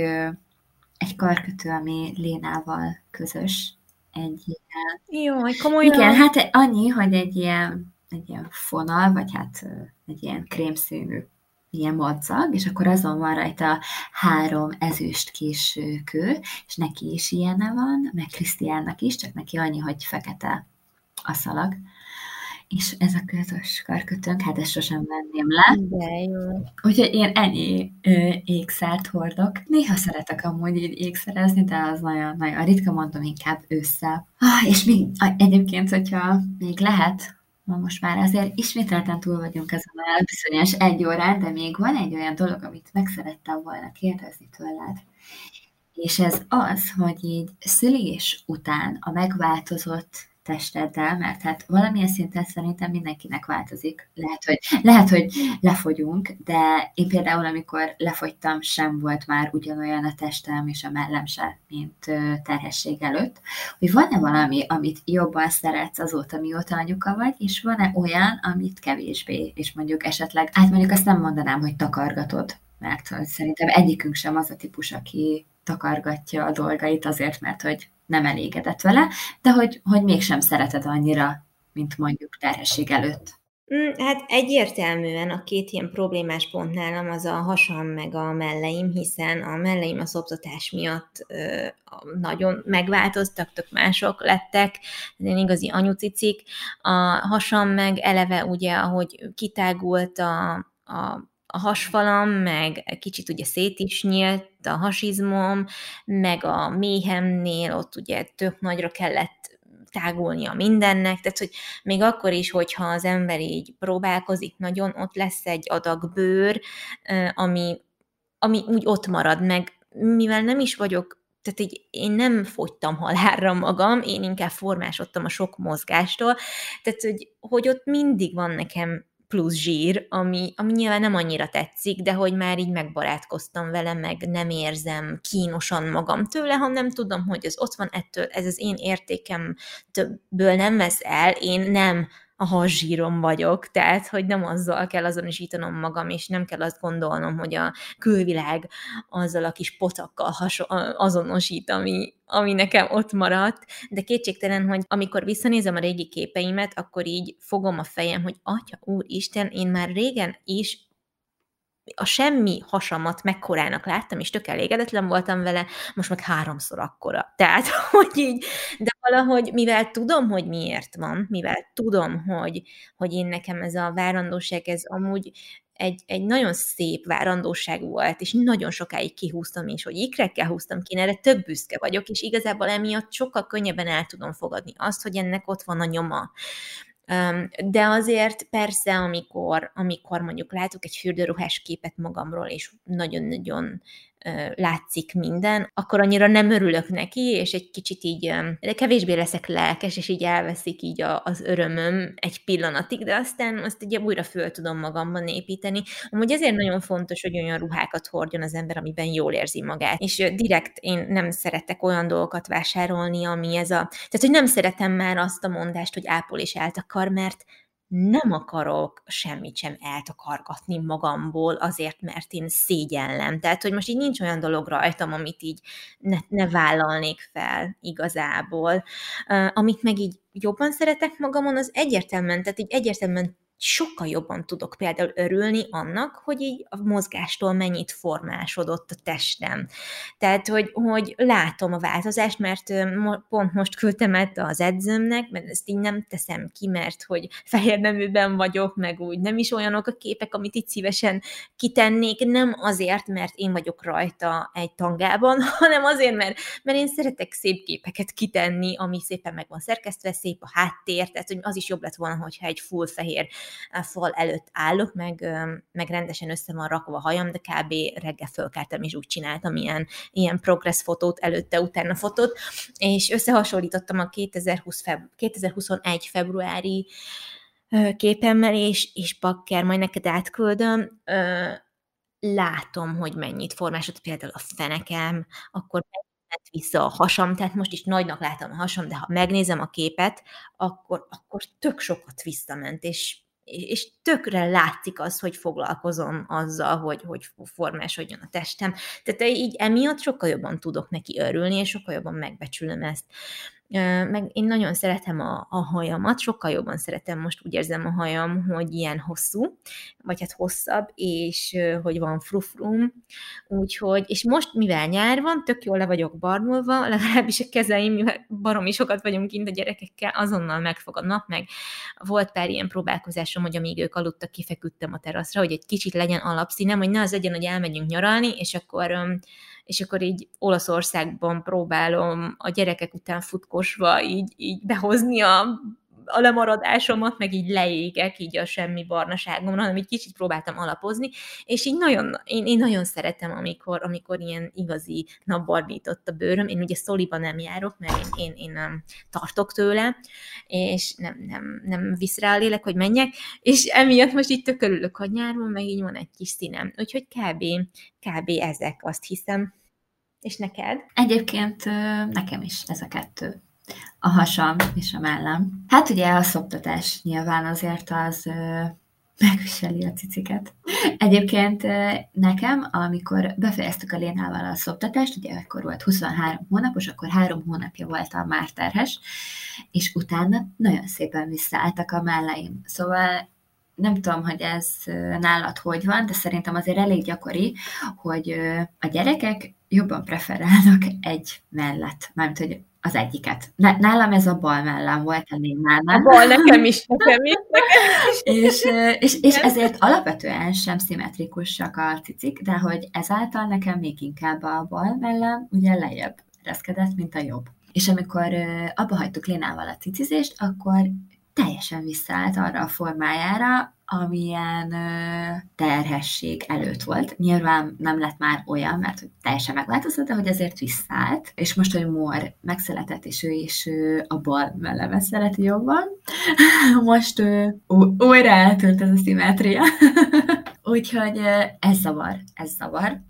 Speaker 1: egy karkötő, ami Lénával közös. Egy
Speaker 2: ilyen... Jó, komolyan.
Speaker 1: Igen, hát annyi, hogy egy ilyen, egy ilyen fonal, vagy hát egy ilyen krémszínű ilyen madzag, és akkor azon van rajta három ezüst kis kő, és neki is ilyene van, meg Krisztiánnak is, csak neki annyi, hogy fekete a szalag. És ez a közös karkötőnk, hát ezt sosem venném le.
Speaker 2: De jó.
Speaker 1: Úgyhogy én ennyi ö, ékszert hordok. Néha szeretek amúgy így ékszerezni, de az nagyon, nagyon ritka, mondom inkább ősszel. Ah, és még egyébként, hogyha még lehet, most már azért ismételten túl vagyunk ezen a bizonyos egy órán, de még van egy olyan dolog, amit meg szerettem volna kérdezni tőled. És ez az, hogy így szülés után a megváltozott testeddel, mert hát valamilyen szinten szerintem mindenkinek változik. Lehet, hogy, lehet, hogy lefogyunk, de én például, amikor lefogytam, sem volt már ugyanolyan a testem és a mellem se, mint terhesség előtt. Hogy van-e valami, amit jobban szeretsz azóta, mióta anyuka vagy, és van-e olyan, amit kevésbé, és mondjuk esetleg, hát mondjuk azt nem mondanám, hogy takargatod, mert hogy szerintem egyikünk sem az a típus, aki takargatja a dolgait azért, mert hogy nem elégedett vele, de hogy, hogy mégsem szereted annyira, mint mondjuk terhesség előtt.
Speaker 2: Mm, hát egyértelműen a két ilyen problémás pont nálam az a hasam meg a melleim, hiszen a melleim a szoptatás miatt ö, nagyon megváltoztak, tök mások lettek, én igazi anyucicik. A hasam meg eleve ugye, ahogy kitágult a, a a hasfalam, meg kicsit ugye szét is nyílt a hasizmom, meg a méhemnél ott ugye tök nagyra kellett tágulnia mindennek, tehát hogy még akkor is, hogyha az ember így próbálkozik nagyon, ott lesz egy adag bőr, ami, ami úgy ott marad meg, mivel nem is vagyok tehát így én nem fogytam halálra magam, én inkább formásodtam a sok mozgástól, tehát hogy, hogy ott mindig van nekem plusz zsír, ami, ami nyilván nem annyira tetszik, de hogy már így megbarátkoztam vele, meg nem érzem kínosan magam tőle, hanem tudom, hogy ez ott van ettől, ez az én értékem többből nem vesz el, én nem a haszsírom vagyok, tehát, hogy nem azzal kell azonosítanom magam, és nem kell azt gondolnom, hogy a külvilág azzal a kis pocakkal haso- azonosít, ami, ami nekem ott maradt, de kétségtelen, hogy amikor visszanézem a régi képeimet, akkor így fogom a fejem, hogy Atya Úristen, én már régen is a semmi hasamat mekkorának láttam, és tök elégedetlen voltam vele, most meg háromszor akkora. Tehát, [LAUGHS] hogy így, de valahogy, mivel tudom, hogy miért van, mivel tudom, hogy, hogy én nekem ez a várandóság, ez amúgy egy, egy nagyon szép várandóság volt, és nagyon sokáig kihúztam is, hogy ikrekkel húztam ki, erre több büszke vagyok, és igazából emiatt sokkal könnyebben el tudom fogadni azt, hogy ennek ott van a nyoma. De azért persze, amikor, amikor mondjuk látok egy fürdőruhás képet magamról, és nagyon-nagyon látszik minden, akkor annyira nem örülök neki, és egy kicsit így, de kevésbé leszek lelkes, és így elveszik így a, az örömöm egy pillanatig, de aztán azt ugye újra föl tudom magamban építeni. Amúgy ezért nagyon fontos, hogy olyan ruhákat hordjon az ember, amiben jól érzi magát. És direkt én nem szeretek olyan dolgokat vásárolni, ami ez a... Tehát, hogy nem szeretem már azt a mondást, hogy ápol és eltakar, mert nem akarok semmit sem eltakargatni magamból azért, mert én szégyellem. Tehát, hogy most így nincs olyan dolog rajtam, amit így ne, ne vállalnék fel igazából. Uh, amit meg így jobban szeretek magamon, az egyértelműen, tehát így egyértelműen sokkal jobban tudok például örülni annak, hogy így a mozgástól mennyit formásodott a testem. Tehát, hogy, hogy látom a változást, mert pont most küldtem át az edzőmnek, mert ezt így nem teszem ki, mert hogy fehér neműben vagyok, meg úgy nem is olyanok a képek, amit itt szívesen kitennék, nem azért, mert én vagyok rajta egy tangában, [LAUGHS] hanem azért, mert, mert én szeretek szép képeket kitenni, ami szépen meg van szerkesztve, szép a háttér, tehát hogy az is jobb lett volna, hogyha egy full fehér fal előtt állok, meg, meg rendesen össze van rakva a hajam, de kb. reggel fölkeltem, és úgy csináltam ilyen, ilyen progress fotót, előtte-utána fotót, és összehasonlítottam a 2020 feb- 2021 februári képemmel, és, és bakker, majd neked átküldöm, látom, hogy mennyit formásod, például a fenekem, akkor ment vissza a hasam, tehát most is nagynak látom a hasam, de ha megnézem a képet, akkor, akkor tök sokat visszament, és és tökre látszik az, hogy foglalkozom azzal, hogy, hogy formásodjon a testem. Tehát így emiatt sokkal jobban tudok neki örülni, és sokkal jobban megbecsülöm ezt meg én nagyon szeretem a, a hajamat, sokkal jobban szeretem, most úgy érzem a hajam, hogy ilyen hosszú, vagy hát hosszabb, és hogy van frufrum, úgyhogy, és most mivel nyár van, tök jól le vagyok barnulva, legalábbis a kezeim, mivel baromi sokat vagyunk kint a gyerekekkel, azonnal megfog a nap, meg volt pár ilyen próbálkozásom, hogy amíg ők aludtak, kifeküdtem a teraszra, hogy egy kicsit legyen alapszínem, hogy ne az legyen, hogy elmegyünk nyaralni, és akkor és akkor így Olaszországban próbálom a gyerekek után futkosva így, így behozni a a lemaradásomat, meg így leégek így a semmi barnaságomra, hanem így kicsit próbáltam alapozni, és így nagyon, én, én nagyon szeretem, amikor, amikor ilyen igazi napbarnított a bőröm. Én ugye szoliban nem járok, mert én, én, én nem tartok tőle, és nem, nem, nem visz rá a lélek, hogy menjek, és emiatt most itt tök örülök, hogy nyáron meg így van egy kis színem. Úgyhogy kb. kb. ezek, azt hiszem. És neked?
Speaker 1: Egyébként nekem is ez a kettő. A hasam és a mellem. Hát ugye a szoptatás nyilván azért az [LAUGHS] megviseli a ciciket. Egyébként nekem, amikor befejeztük a Lénával a szoptatást, ugye akkor volt 23 hónapos, akkor három hónapja voltam már terhes, és utána nagyon szépen visszaálltak a melleim. Szóval nem tudom, hogy ez nálad hogy van, de szerintem azért elég gyakori, hogy a gyerekek jobban preferálnak egy mellett, mármint, hogy az egyiket. Nálam ez a bal mellem volt, a nálam.
Speaker 2: A bal nekem is, nekem is. Nekem
Speaker 1: is. [LAUGHS] és, és, és ezért alapvetően sem szimmetrikusak a cicik, de hogy ezáltal nekem még inkább a bal mellem ugye lejjebb reszkedett, mint a jobb. És amikor abba hagytuk Lénával a cicizést, akkor teljesen visszaállt arra a formájára, amilyen terhesség előtt volt. Nyilván nem lett már olyan, mert teljesen megváltozott, de hogy azért visszaállt. És most, hogy Mor megszületett, és ő is a bal melleme szereti jobban, [LAUGHS] most ő, újra eltűnt ez a szimetria. [LAUGHS] Úgyhogy ez zavar, ez zavar.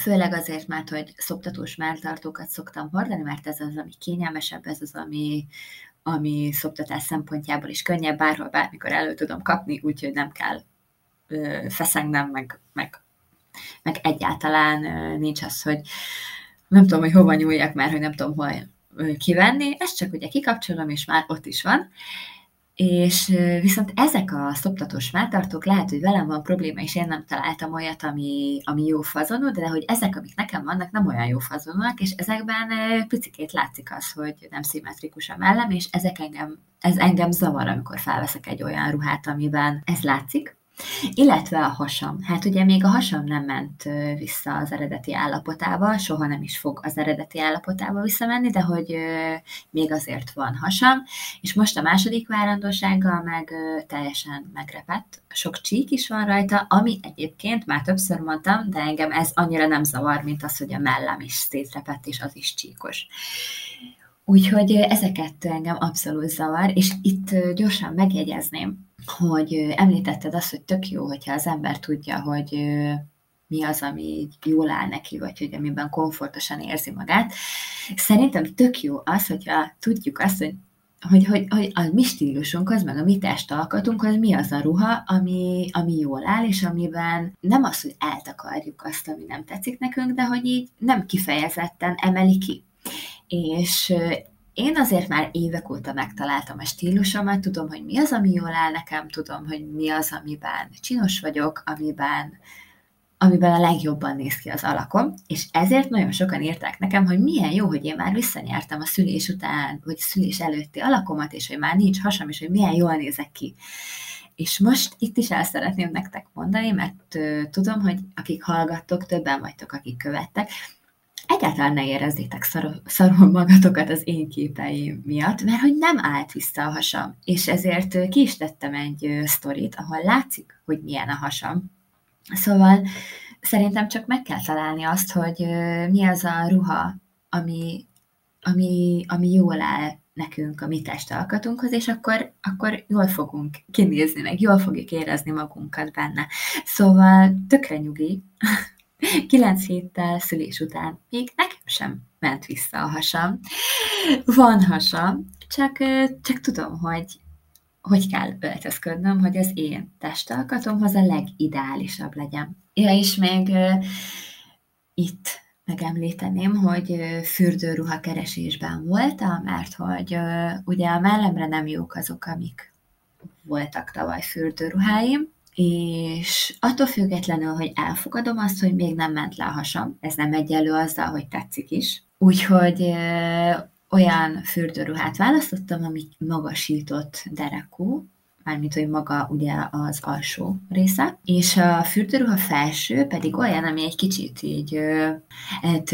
Speaker 1: Főleg azért, mert hogy szoptatós melltartókat szoktam hordani, mert ez az, ami kényelmesebb, ez az, ami ami szoptatás szempontjából is könnyebb, bárhol, bármikor elő tudom kapni, úgyhogy nem kell ö, feszengnem, meg, meg, meg egyáltalán ö, nincs az, hogy nem tudom, hogy hova nyúljak már, hogy nem tudom, hol kivenni, ezt csak ugye kikapcsolom, és már ott is van. És viszont ezek a szoptatós melltartók lehet, hogy velem van probléma, és én nem találtam olyat, ami, ami jó fazonú, de hogy ezek, amik nekem vannak, nem olyan jó fazonúak, és ezekben picikét látszik az, hogy nem szimmetrikus a mellem, és ezek engem, ez engem zavar, amikor felveszek egy olyan ruhát, amiben ez látszik. Illetve a hasam. Hát ugye még a hasam nem ment vissza az eredeti állapotába, soha nem is fog az eredeti állapotába visszamenni, de hogy még azért van hasam, és most a második várandósággal meg teljesen megrepett. Sok csík is van rajta, ami egyébként már többször mondtam, de engem ez annyira nem zavar, mint az, hogy a mellem is szétrepett, és az is csíkos. Úgyhogy ezeket engem abszolút zavar, és itt gyorsan megjegyezném, hogy említetted azt, hogy tök jó, hogyha az ember tudja, hogy mi az, ami így jól áll neki, vagy hogy amiben komfortosan érzi magát. Szerintem tök jó az, hogyha tudjuk azt, hogy hogy, hogy, hogy a mi stílusunkhoz, meg a mi testalkatunkhoz mi az a ruha, ami, ami jól áll, és amiben nem az, hogy eltakarjuk azt, ami nem tetszik nekünk, de hogy így nem kifejezetten emeli ki. És én azért már évek óta megtaláltam a stílusomat, tudom, hogy mi az, ami jól áll nekem, tudom, hogy mi az, amiben csinos vagyok, amiben, amiben a legjobban néz ki az alakom, és ezért nagyon sokan írták nekem, hogy milyen jó, hogy én már visszanyertem a szülés után, vagy szülés előtti alakomat, és hogy már nincs hasam, és hogy milyen jól nézek ki. És most itt is el szeretném nektek mondani, mert tudom, hogy akik hallgattok, többen vagytok, akik követtek, egyáltalán ne érezzétek szarul magatokat az én képeim miatt, mert hogy nem állt vissza a hasam. És ezért ki is tettem egy sztorit, ahol látszik, hogy milyen a hasam. Szóval szerintem csak meg kell találni azt, hogy mi az a ruha, ami, ami, ami jól áll nekünk a mi testalkatunkhoz, és akkor, akkor jól fogunk kinézni, meg jól fogjuk érezni magunkat benne. Szóval tökre nyugi, [LAUGHS] Kilenc héttel szülés után még nekem sem ment vissza a hasam. Van hasam, csak, csak tudom, hogy hogy kell öltözködnöm, hogy az én testalkatomhoz a legideálisabb legyen. Ja, és még itt megemlíteném, hogy uh, fürdőruha keresésben voltam, mert hogy ugye a mellemre nem jók azok, amik voltak tavaly fürdőruháim, és attól függetlenül, hogy elfogadom azt, hogy még nem ment le a hasam, ez nem egyelő azzal, hogy tetszik is. Úgyhogy olyan fürdőruhát választottam, ami magasított derekú, mármint, hogy maga ugye az alsó része, és a fürdőruha felső pedig olyan, ami egy kicsit így hát,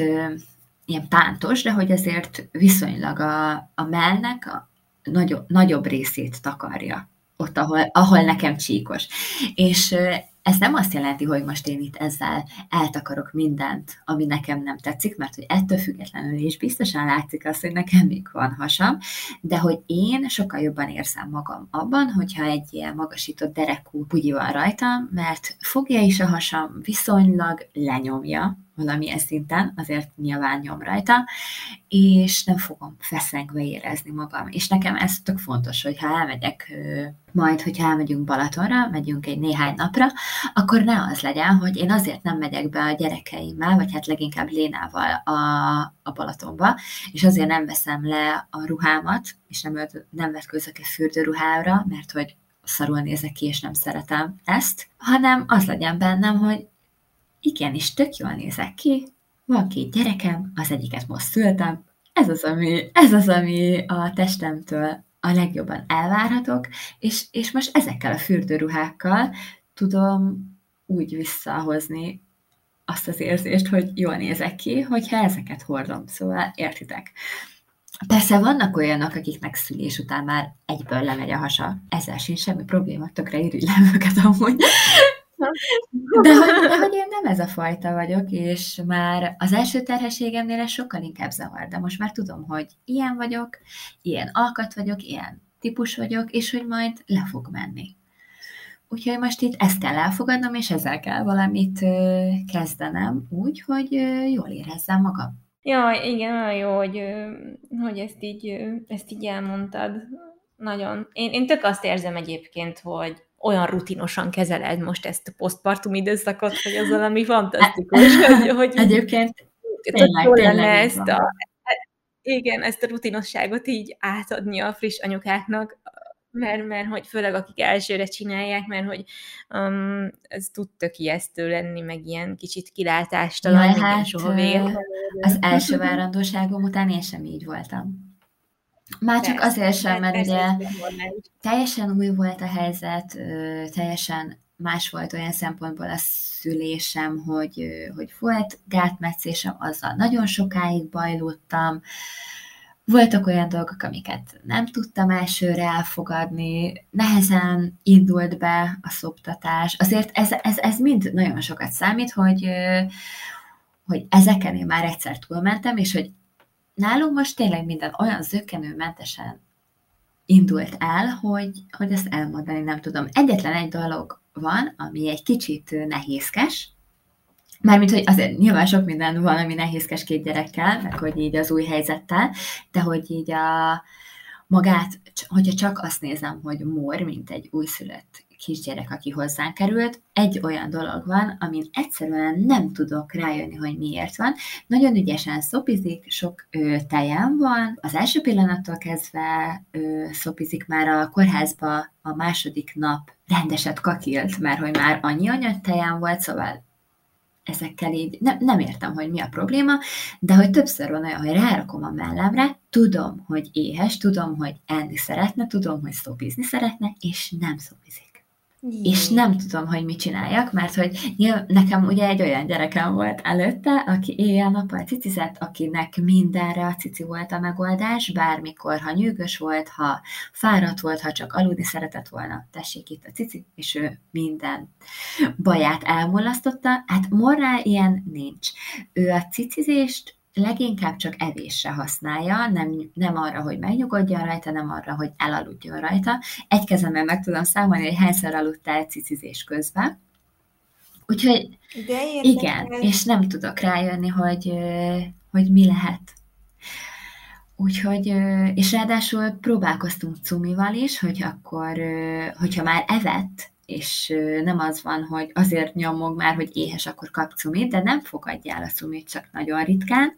Speaker 1: ilyen pántos, de hogy azért viszonylag a, a mellnek a nagyobb, nagyobb részét takarja ott, ahol, ahol nekem csíkos. És ez nem azt jelenti, hogy most én itt ezzel eltakarok mindent, ami nekem nem tetszik, mert hogy ettől függetlenül is biztosan látszik az, hogy nekem még van hasam, de hogy én sokkal jobban érzem magam abban, hogyha egy ilyen magasított derekú bugyi van rajtam, mert fogja is a hasam, viszonylag lenyomja, valamilyen szinten, azért nyilván nyom rajta, és nem fogom feszengve érezni magam. És nekem ez tök fontos, hogy ha elmegyek, majd, hogyha elmegyünk Balatonra, megyünk egy néhány napra, akkor ne az legyen, hogy én azért nem megyek be a gyerekeimmel, vagy hát leginkább Lénával a, a Balatonba, és azért nem veszem le a ruhámat, és nem, nem vetkőzök egy fürdőruhára, mert hogy szarul nézek ki, és nem szeretem ezt, hanem az legyen bennem, hogy igenis tök jól nézek ki, van két gyerekem, az egyiket most szültem, ez az, ami, ez az, ami a testemtől a legjobban elvárhatok, és, és most ezekkel a fürdőruhákkal tudom úgy visszahozni azt az érzést, hogy jól nézek ki, hogyha ezeket hordom. Szóval értitek. Persze vannak olyanok, akiknek szülés után már egyből lemegy a hasa. Ezzel sincs semmi probléma, tökre irigylem őket amúgy. De hogy, de hogy én nem ez a fajta vagyok, és már az első terhességemnél ez sokkal inkább zavar, de most már tudom, hogy ilyen vagyok, ilyen alkat vagyok, ilyen típus vagyok, és hogy majd le fog menni. Úgyhogy most itt ezt kell elfogadnom, és ezzel kell valamit kezdenem úgy, hogy jól érezzem magam.
Speaker 2: Ja, igen, olyan jó, hogy, hogy ezt, így, ezt így elmondtad. Nagyon. Én, én tök azt érzem egyébként, hogy olyan rutinosan kezeled most ezt a posztpartum időszakot, hogy az valami fantasztikus. [LAUGHS] hogy, hogy
Speaker 1: egyébként tényleg, tényleg lenne
Speaker 2: ezt a, igen, ezt a rutinosságot így átadni a friss anyukáknak, mert, mert hogy főleg akik elsőre csinálják, mert hogy um, ez tud tök ijesztő lenni, meg ilyen kicsit kilátástalan,
Speaker 1: Jaj, hát, soha vége. Az első [LAUGHS] várandóságom után én sem így voltam. Már csak azért sem, mert ugye teljesen új volt a helyzet, teljesen más volt olyan szempontból a szülésem, hogy, hogy volt gátmetszésem, azzal nagyon sokáig bajlódtam, voltak olyan dolgok, amiket nem tudtam elsőre elfogadni, nehezen indult be a szoptatás. Azért ez, ez, ez mind nagyon sokat számít, hogy, hogy ezeken én már egyszer túlmentem, és hogy nálunk most tényleg minden olyan zökkenőmentesen indult el, hogy, hogy ezt elmondani nem tudom. Egyetlen egy dolog van, ami egy kicsit nehézkes, Mármint, hogy azért nyilván sok minden van, ami nehézkes két gyerekkel, meg hogy így az új helyzettel, de hogy így a magát, hogyha csak azt nézem, hogy mor, mint egy újszülött kisgyerek, aki hozzánk került, egy olyan dolog van, amin egyszerűen nem tudok rájönni, hogy miért van. Nagyon ügyesen szopizik, sok ö, tejem van. Az első pillanattól kezdve ö, szopizik már a kórházba a második nap rendeset kakilt, mert hogy már annyi anyagtejem volt, szóval ezekkel így nem, nem értem, hogy mi a probléma, de hogy többször van olyan, hogy rárakom a mellemre, tudom, hogy éhes, tudom, hogy enni szeretne, tudom, hogy szopizni szeretne, és nem szopizik. Jé. És nem tudom, hogy mit csináljak, mert hogy nekem ugye egy olyan gyerekem volt előtte, aki éjjel-nappal cicizett, akinek mindenre a cici volt a megoldás, bármikor, ha nyűgös volt, ha fáradt volt, ha csak aludni szeretett volna, tessék itt a cici, és ő minden baját elmulasztotta. Hát morrá ilyen nincs. Ő a cicizést leginkább csak evésre használja, nem, nem arra, hogy megnyugodjon rajta, nem arra, hogy elaludjon rajta. Egy kezemmel meg tudom számolni, hogy hányszor aludtál cicizés közben. Úgyhogy De igen, és nem tudok rájönni, hogy, hogy mi lehet. Úgyhogy, és ráadásul próbálkoztunk cumival is, hogy akkor, hogyha már evett, és nem az van, hogy azért nyomog már, hogy éhes, akkor kap cumit, de nem fogadja el a cumit, csak nagyon ritkán.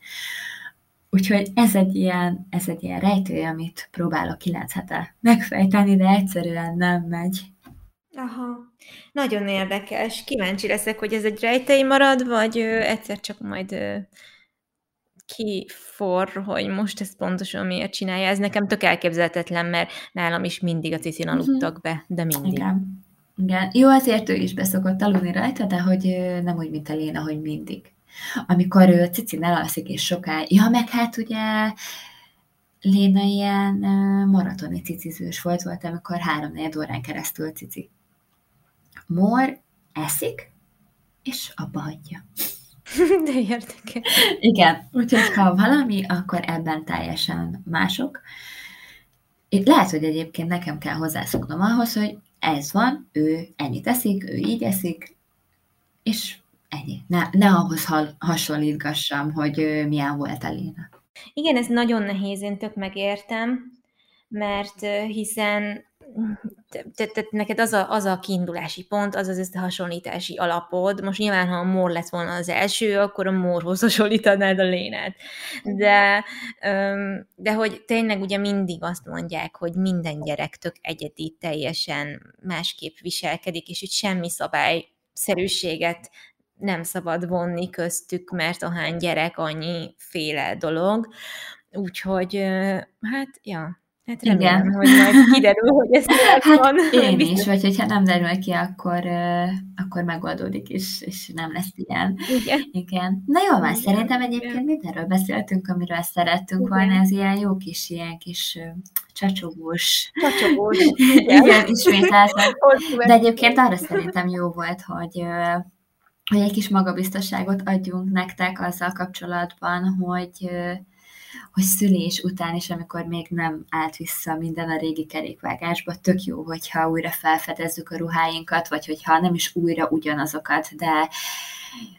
Speaker 1: Úgyhogy ez egy ilyen, ez egy ilyen rejtő, amit próbálok 9 hete megfejteni, de egyszerűen nem megy.
Speaker 2: Aha. Nagyon érdekes. Kíváncsi leszek, hogy ez egy rejtély marad, vagy egyszer csak majd kifor, hogy most ezt pontosan miért csinálja. Ez nekem tök elképzelhetetlen, mert nálam is mindig a cicin aludtak be, de mindig. Igen.
Speaker 1: Igen. Jó, azért ő is beszokott aludni rajta, de hogy nem úgy, mint a Léna, hogy mindig. Amikor ő cicin elalszik és sokáig, ja, meg hát ugye Léna ilyen maratoni cicizős volt, volt, amikor három órán keresztül cici. Mor eszik, és abba hagyja. [LAUGHS]
Speaker 2: De érdekes.
Speaker 1: Igen, úgyhogy ha valami, akkor ebben teljesen mások. Itt lehet, hogy egyébként nekem kell hozzászoknom ahhoz, hogy ez van, ő ennyit eszik, ő így eszik, és ennyi. Ne, ne ahhoz hasonlítgassam, hogy milyen volt Eléna.
Speaker 2: Igen, ez nagyon nehéz, én tök megértem, mert hiszen tehát neked az a, az a kiindulási pont, az az összehasonlítási alapod. Most nyilván, ha a mor lett volna az első, akkor a morhoz hasonlítanád a lénet. De, de hogy tényleg ugye mindig azt mondják, hogy minden gyerek tök egyedi, teljesen másképp viselkedik, és itt semmi szabályszerűséget nem szabad vonni köztük, mert ahány gyerek, annyi féle dolog. Úgyhogy, hát, ja, Hát remélem, Igen. hogy majd kiderül, hogy ez hát van.
Speaker 1: Én biztos. is, vagy hogyha nem derül ki, akkor, akkor megoldódik, és, és nem lesz ilyen.
Speaker 2: Igen.
Speaker 1: Igen. Na jó, már szerintem egyébként mindenről beszéltünk, amiről szerettünk Igen. volna, ez ilyen jó kis, ilyen kis csacsogós.
Speaker 2: Csacsogós. [LAUGHS]
Speaker 1: Igen, Igen ismételtem. [LAUGHS] De egyébként arra szerintem jó volt, hogy hogy egy kis magabiztosságot adjunk nektek azzal kapcsolatban, hogy hogy szülés után is, amikor még nem állt vissza minden a régi kerékvágásba, tök jó, hogyha újra felfedezzük a ruháinkat, vagy hogyha nem is újra ugyanazokat, de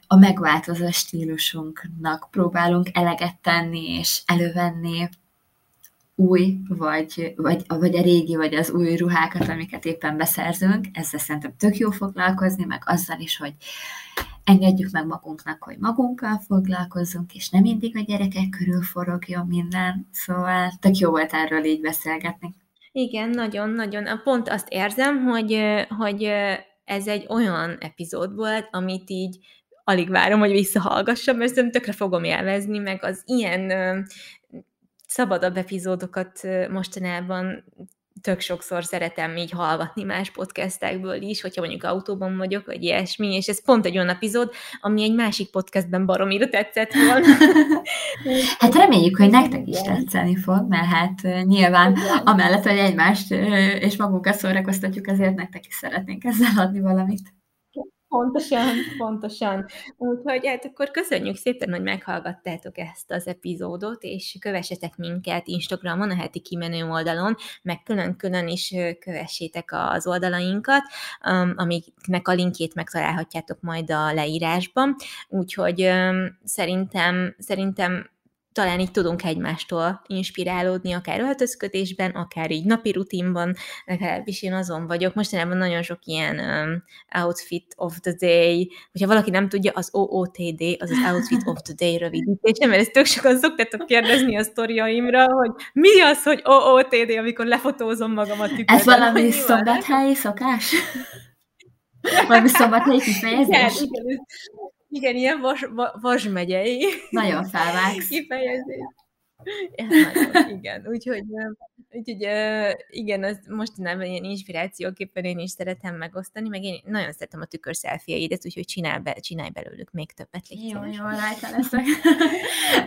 Speaker 1: a megváltozó stílusunknak próbálunk eleget tenni és elővenni új, vagy, vagy, vagy a régi, vagy az új ruhákat, amiket éppen beszerzünk. Ezzel szerintem tök jó foglalkozni, meg azzal is, hogy engedjük meg magunknak, hogy magunkkal foglalkozzunk, és nem mindig a gyerekek körül forogjon minden. Szóval tök jó volt erről így beszélgetni.
Speaker 2: Igen, nagyon-nagyon. Pont azt érzem, hogy, hogy ez egy olyan epizód volt, amit így alig várom, hogy visszahallgassam, mert szerintem tökre fogom élvezni, meg az ilyen szabadabb epizódokat mostanában tök sokszor szeretem így hallgatni más podcastekből is, hogyha mondjuk autóban vagyok, vagy ilyesmi, és ez pont egy olyan epizód, ami egy másik podcastben baromira tetszett volna. [LAUGHS]
Speaker 1: hát reméljük, hogy nektek is tetszeni fog, mert hát nyilván amellett, hogy egymást és magunkat szórakoztatjuk, ezért nektek is szeretnénk ezzel adni valamit.
Speaker 2: Pontosan, pontosan. Úgyhogy hát akkor köszönjük szépen, hogy meghallgattátok ezt az epizódot, és kövessetek minket Instagramon, a heti kimenő oldalon, meg külön-külön is kövessétek az oldalainkat, amiknek a linkjét megtalálhatjátok majd a leírásban. Úgyhogy szerintem, szerintem talán így tudunk egymástól inspirálódni, akár öltözködésben, akár így napi rutinban, legalábbis én azon vagyok. Mostanában nagyon sok ilyen um, outfit of the day, hogyha valaki nem tudja, az OOTD, az az outfit of the day rövidítése, mert ezt tök sokan szoktátok kérdezni a sztoriaimra, hogy mi az, hogy OOTD, amikor lefotózom magam a tükörben.
Speaker 1: Ez valami szombathelyi szokás? Valami szombathelyi kifejezés?
Speaker 2: Igen, igen, igen, ilyen vas, vas megyei.
Speaker 1: Nagyon felvágsz.
Speaker 2: Kifejezés. Ja, nagyon, igen, úgyhogy, úgyhogy igen, az mostanában ilyen inspirációképpen én is szeretem megosztani, meg én nagyon szeretem a tükör szelfiaidet, úgyhogy csinál be, csinálj belőlük még többet.
Speaker 1: Légy jó, jó, rajta leszek.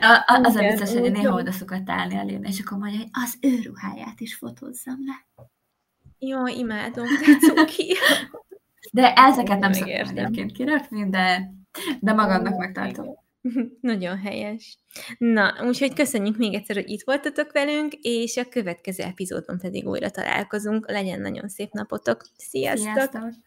Speaker 1: a, az a biztos, hogy néha oda szokott állni elérni, és akkor mondja, hogy az ő ruháját is fotózzam le.
Speaker 2: Jó, imádom, de cuki.
Speaker 1: De ezeket nem szoktam egyébként kirakni, de de magadnak megtartom. [LAUGHS]
Speaker 2: Nagyon helyes. Na, úgyhogy köszönjük még egyszer, hogy itt voltatok velünk, és a következő epizódban pedig újra találkozunk. Legyen nagyon szép napotok. Sziasztok! Sziasztok.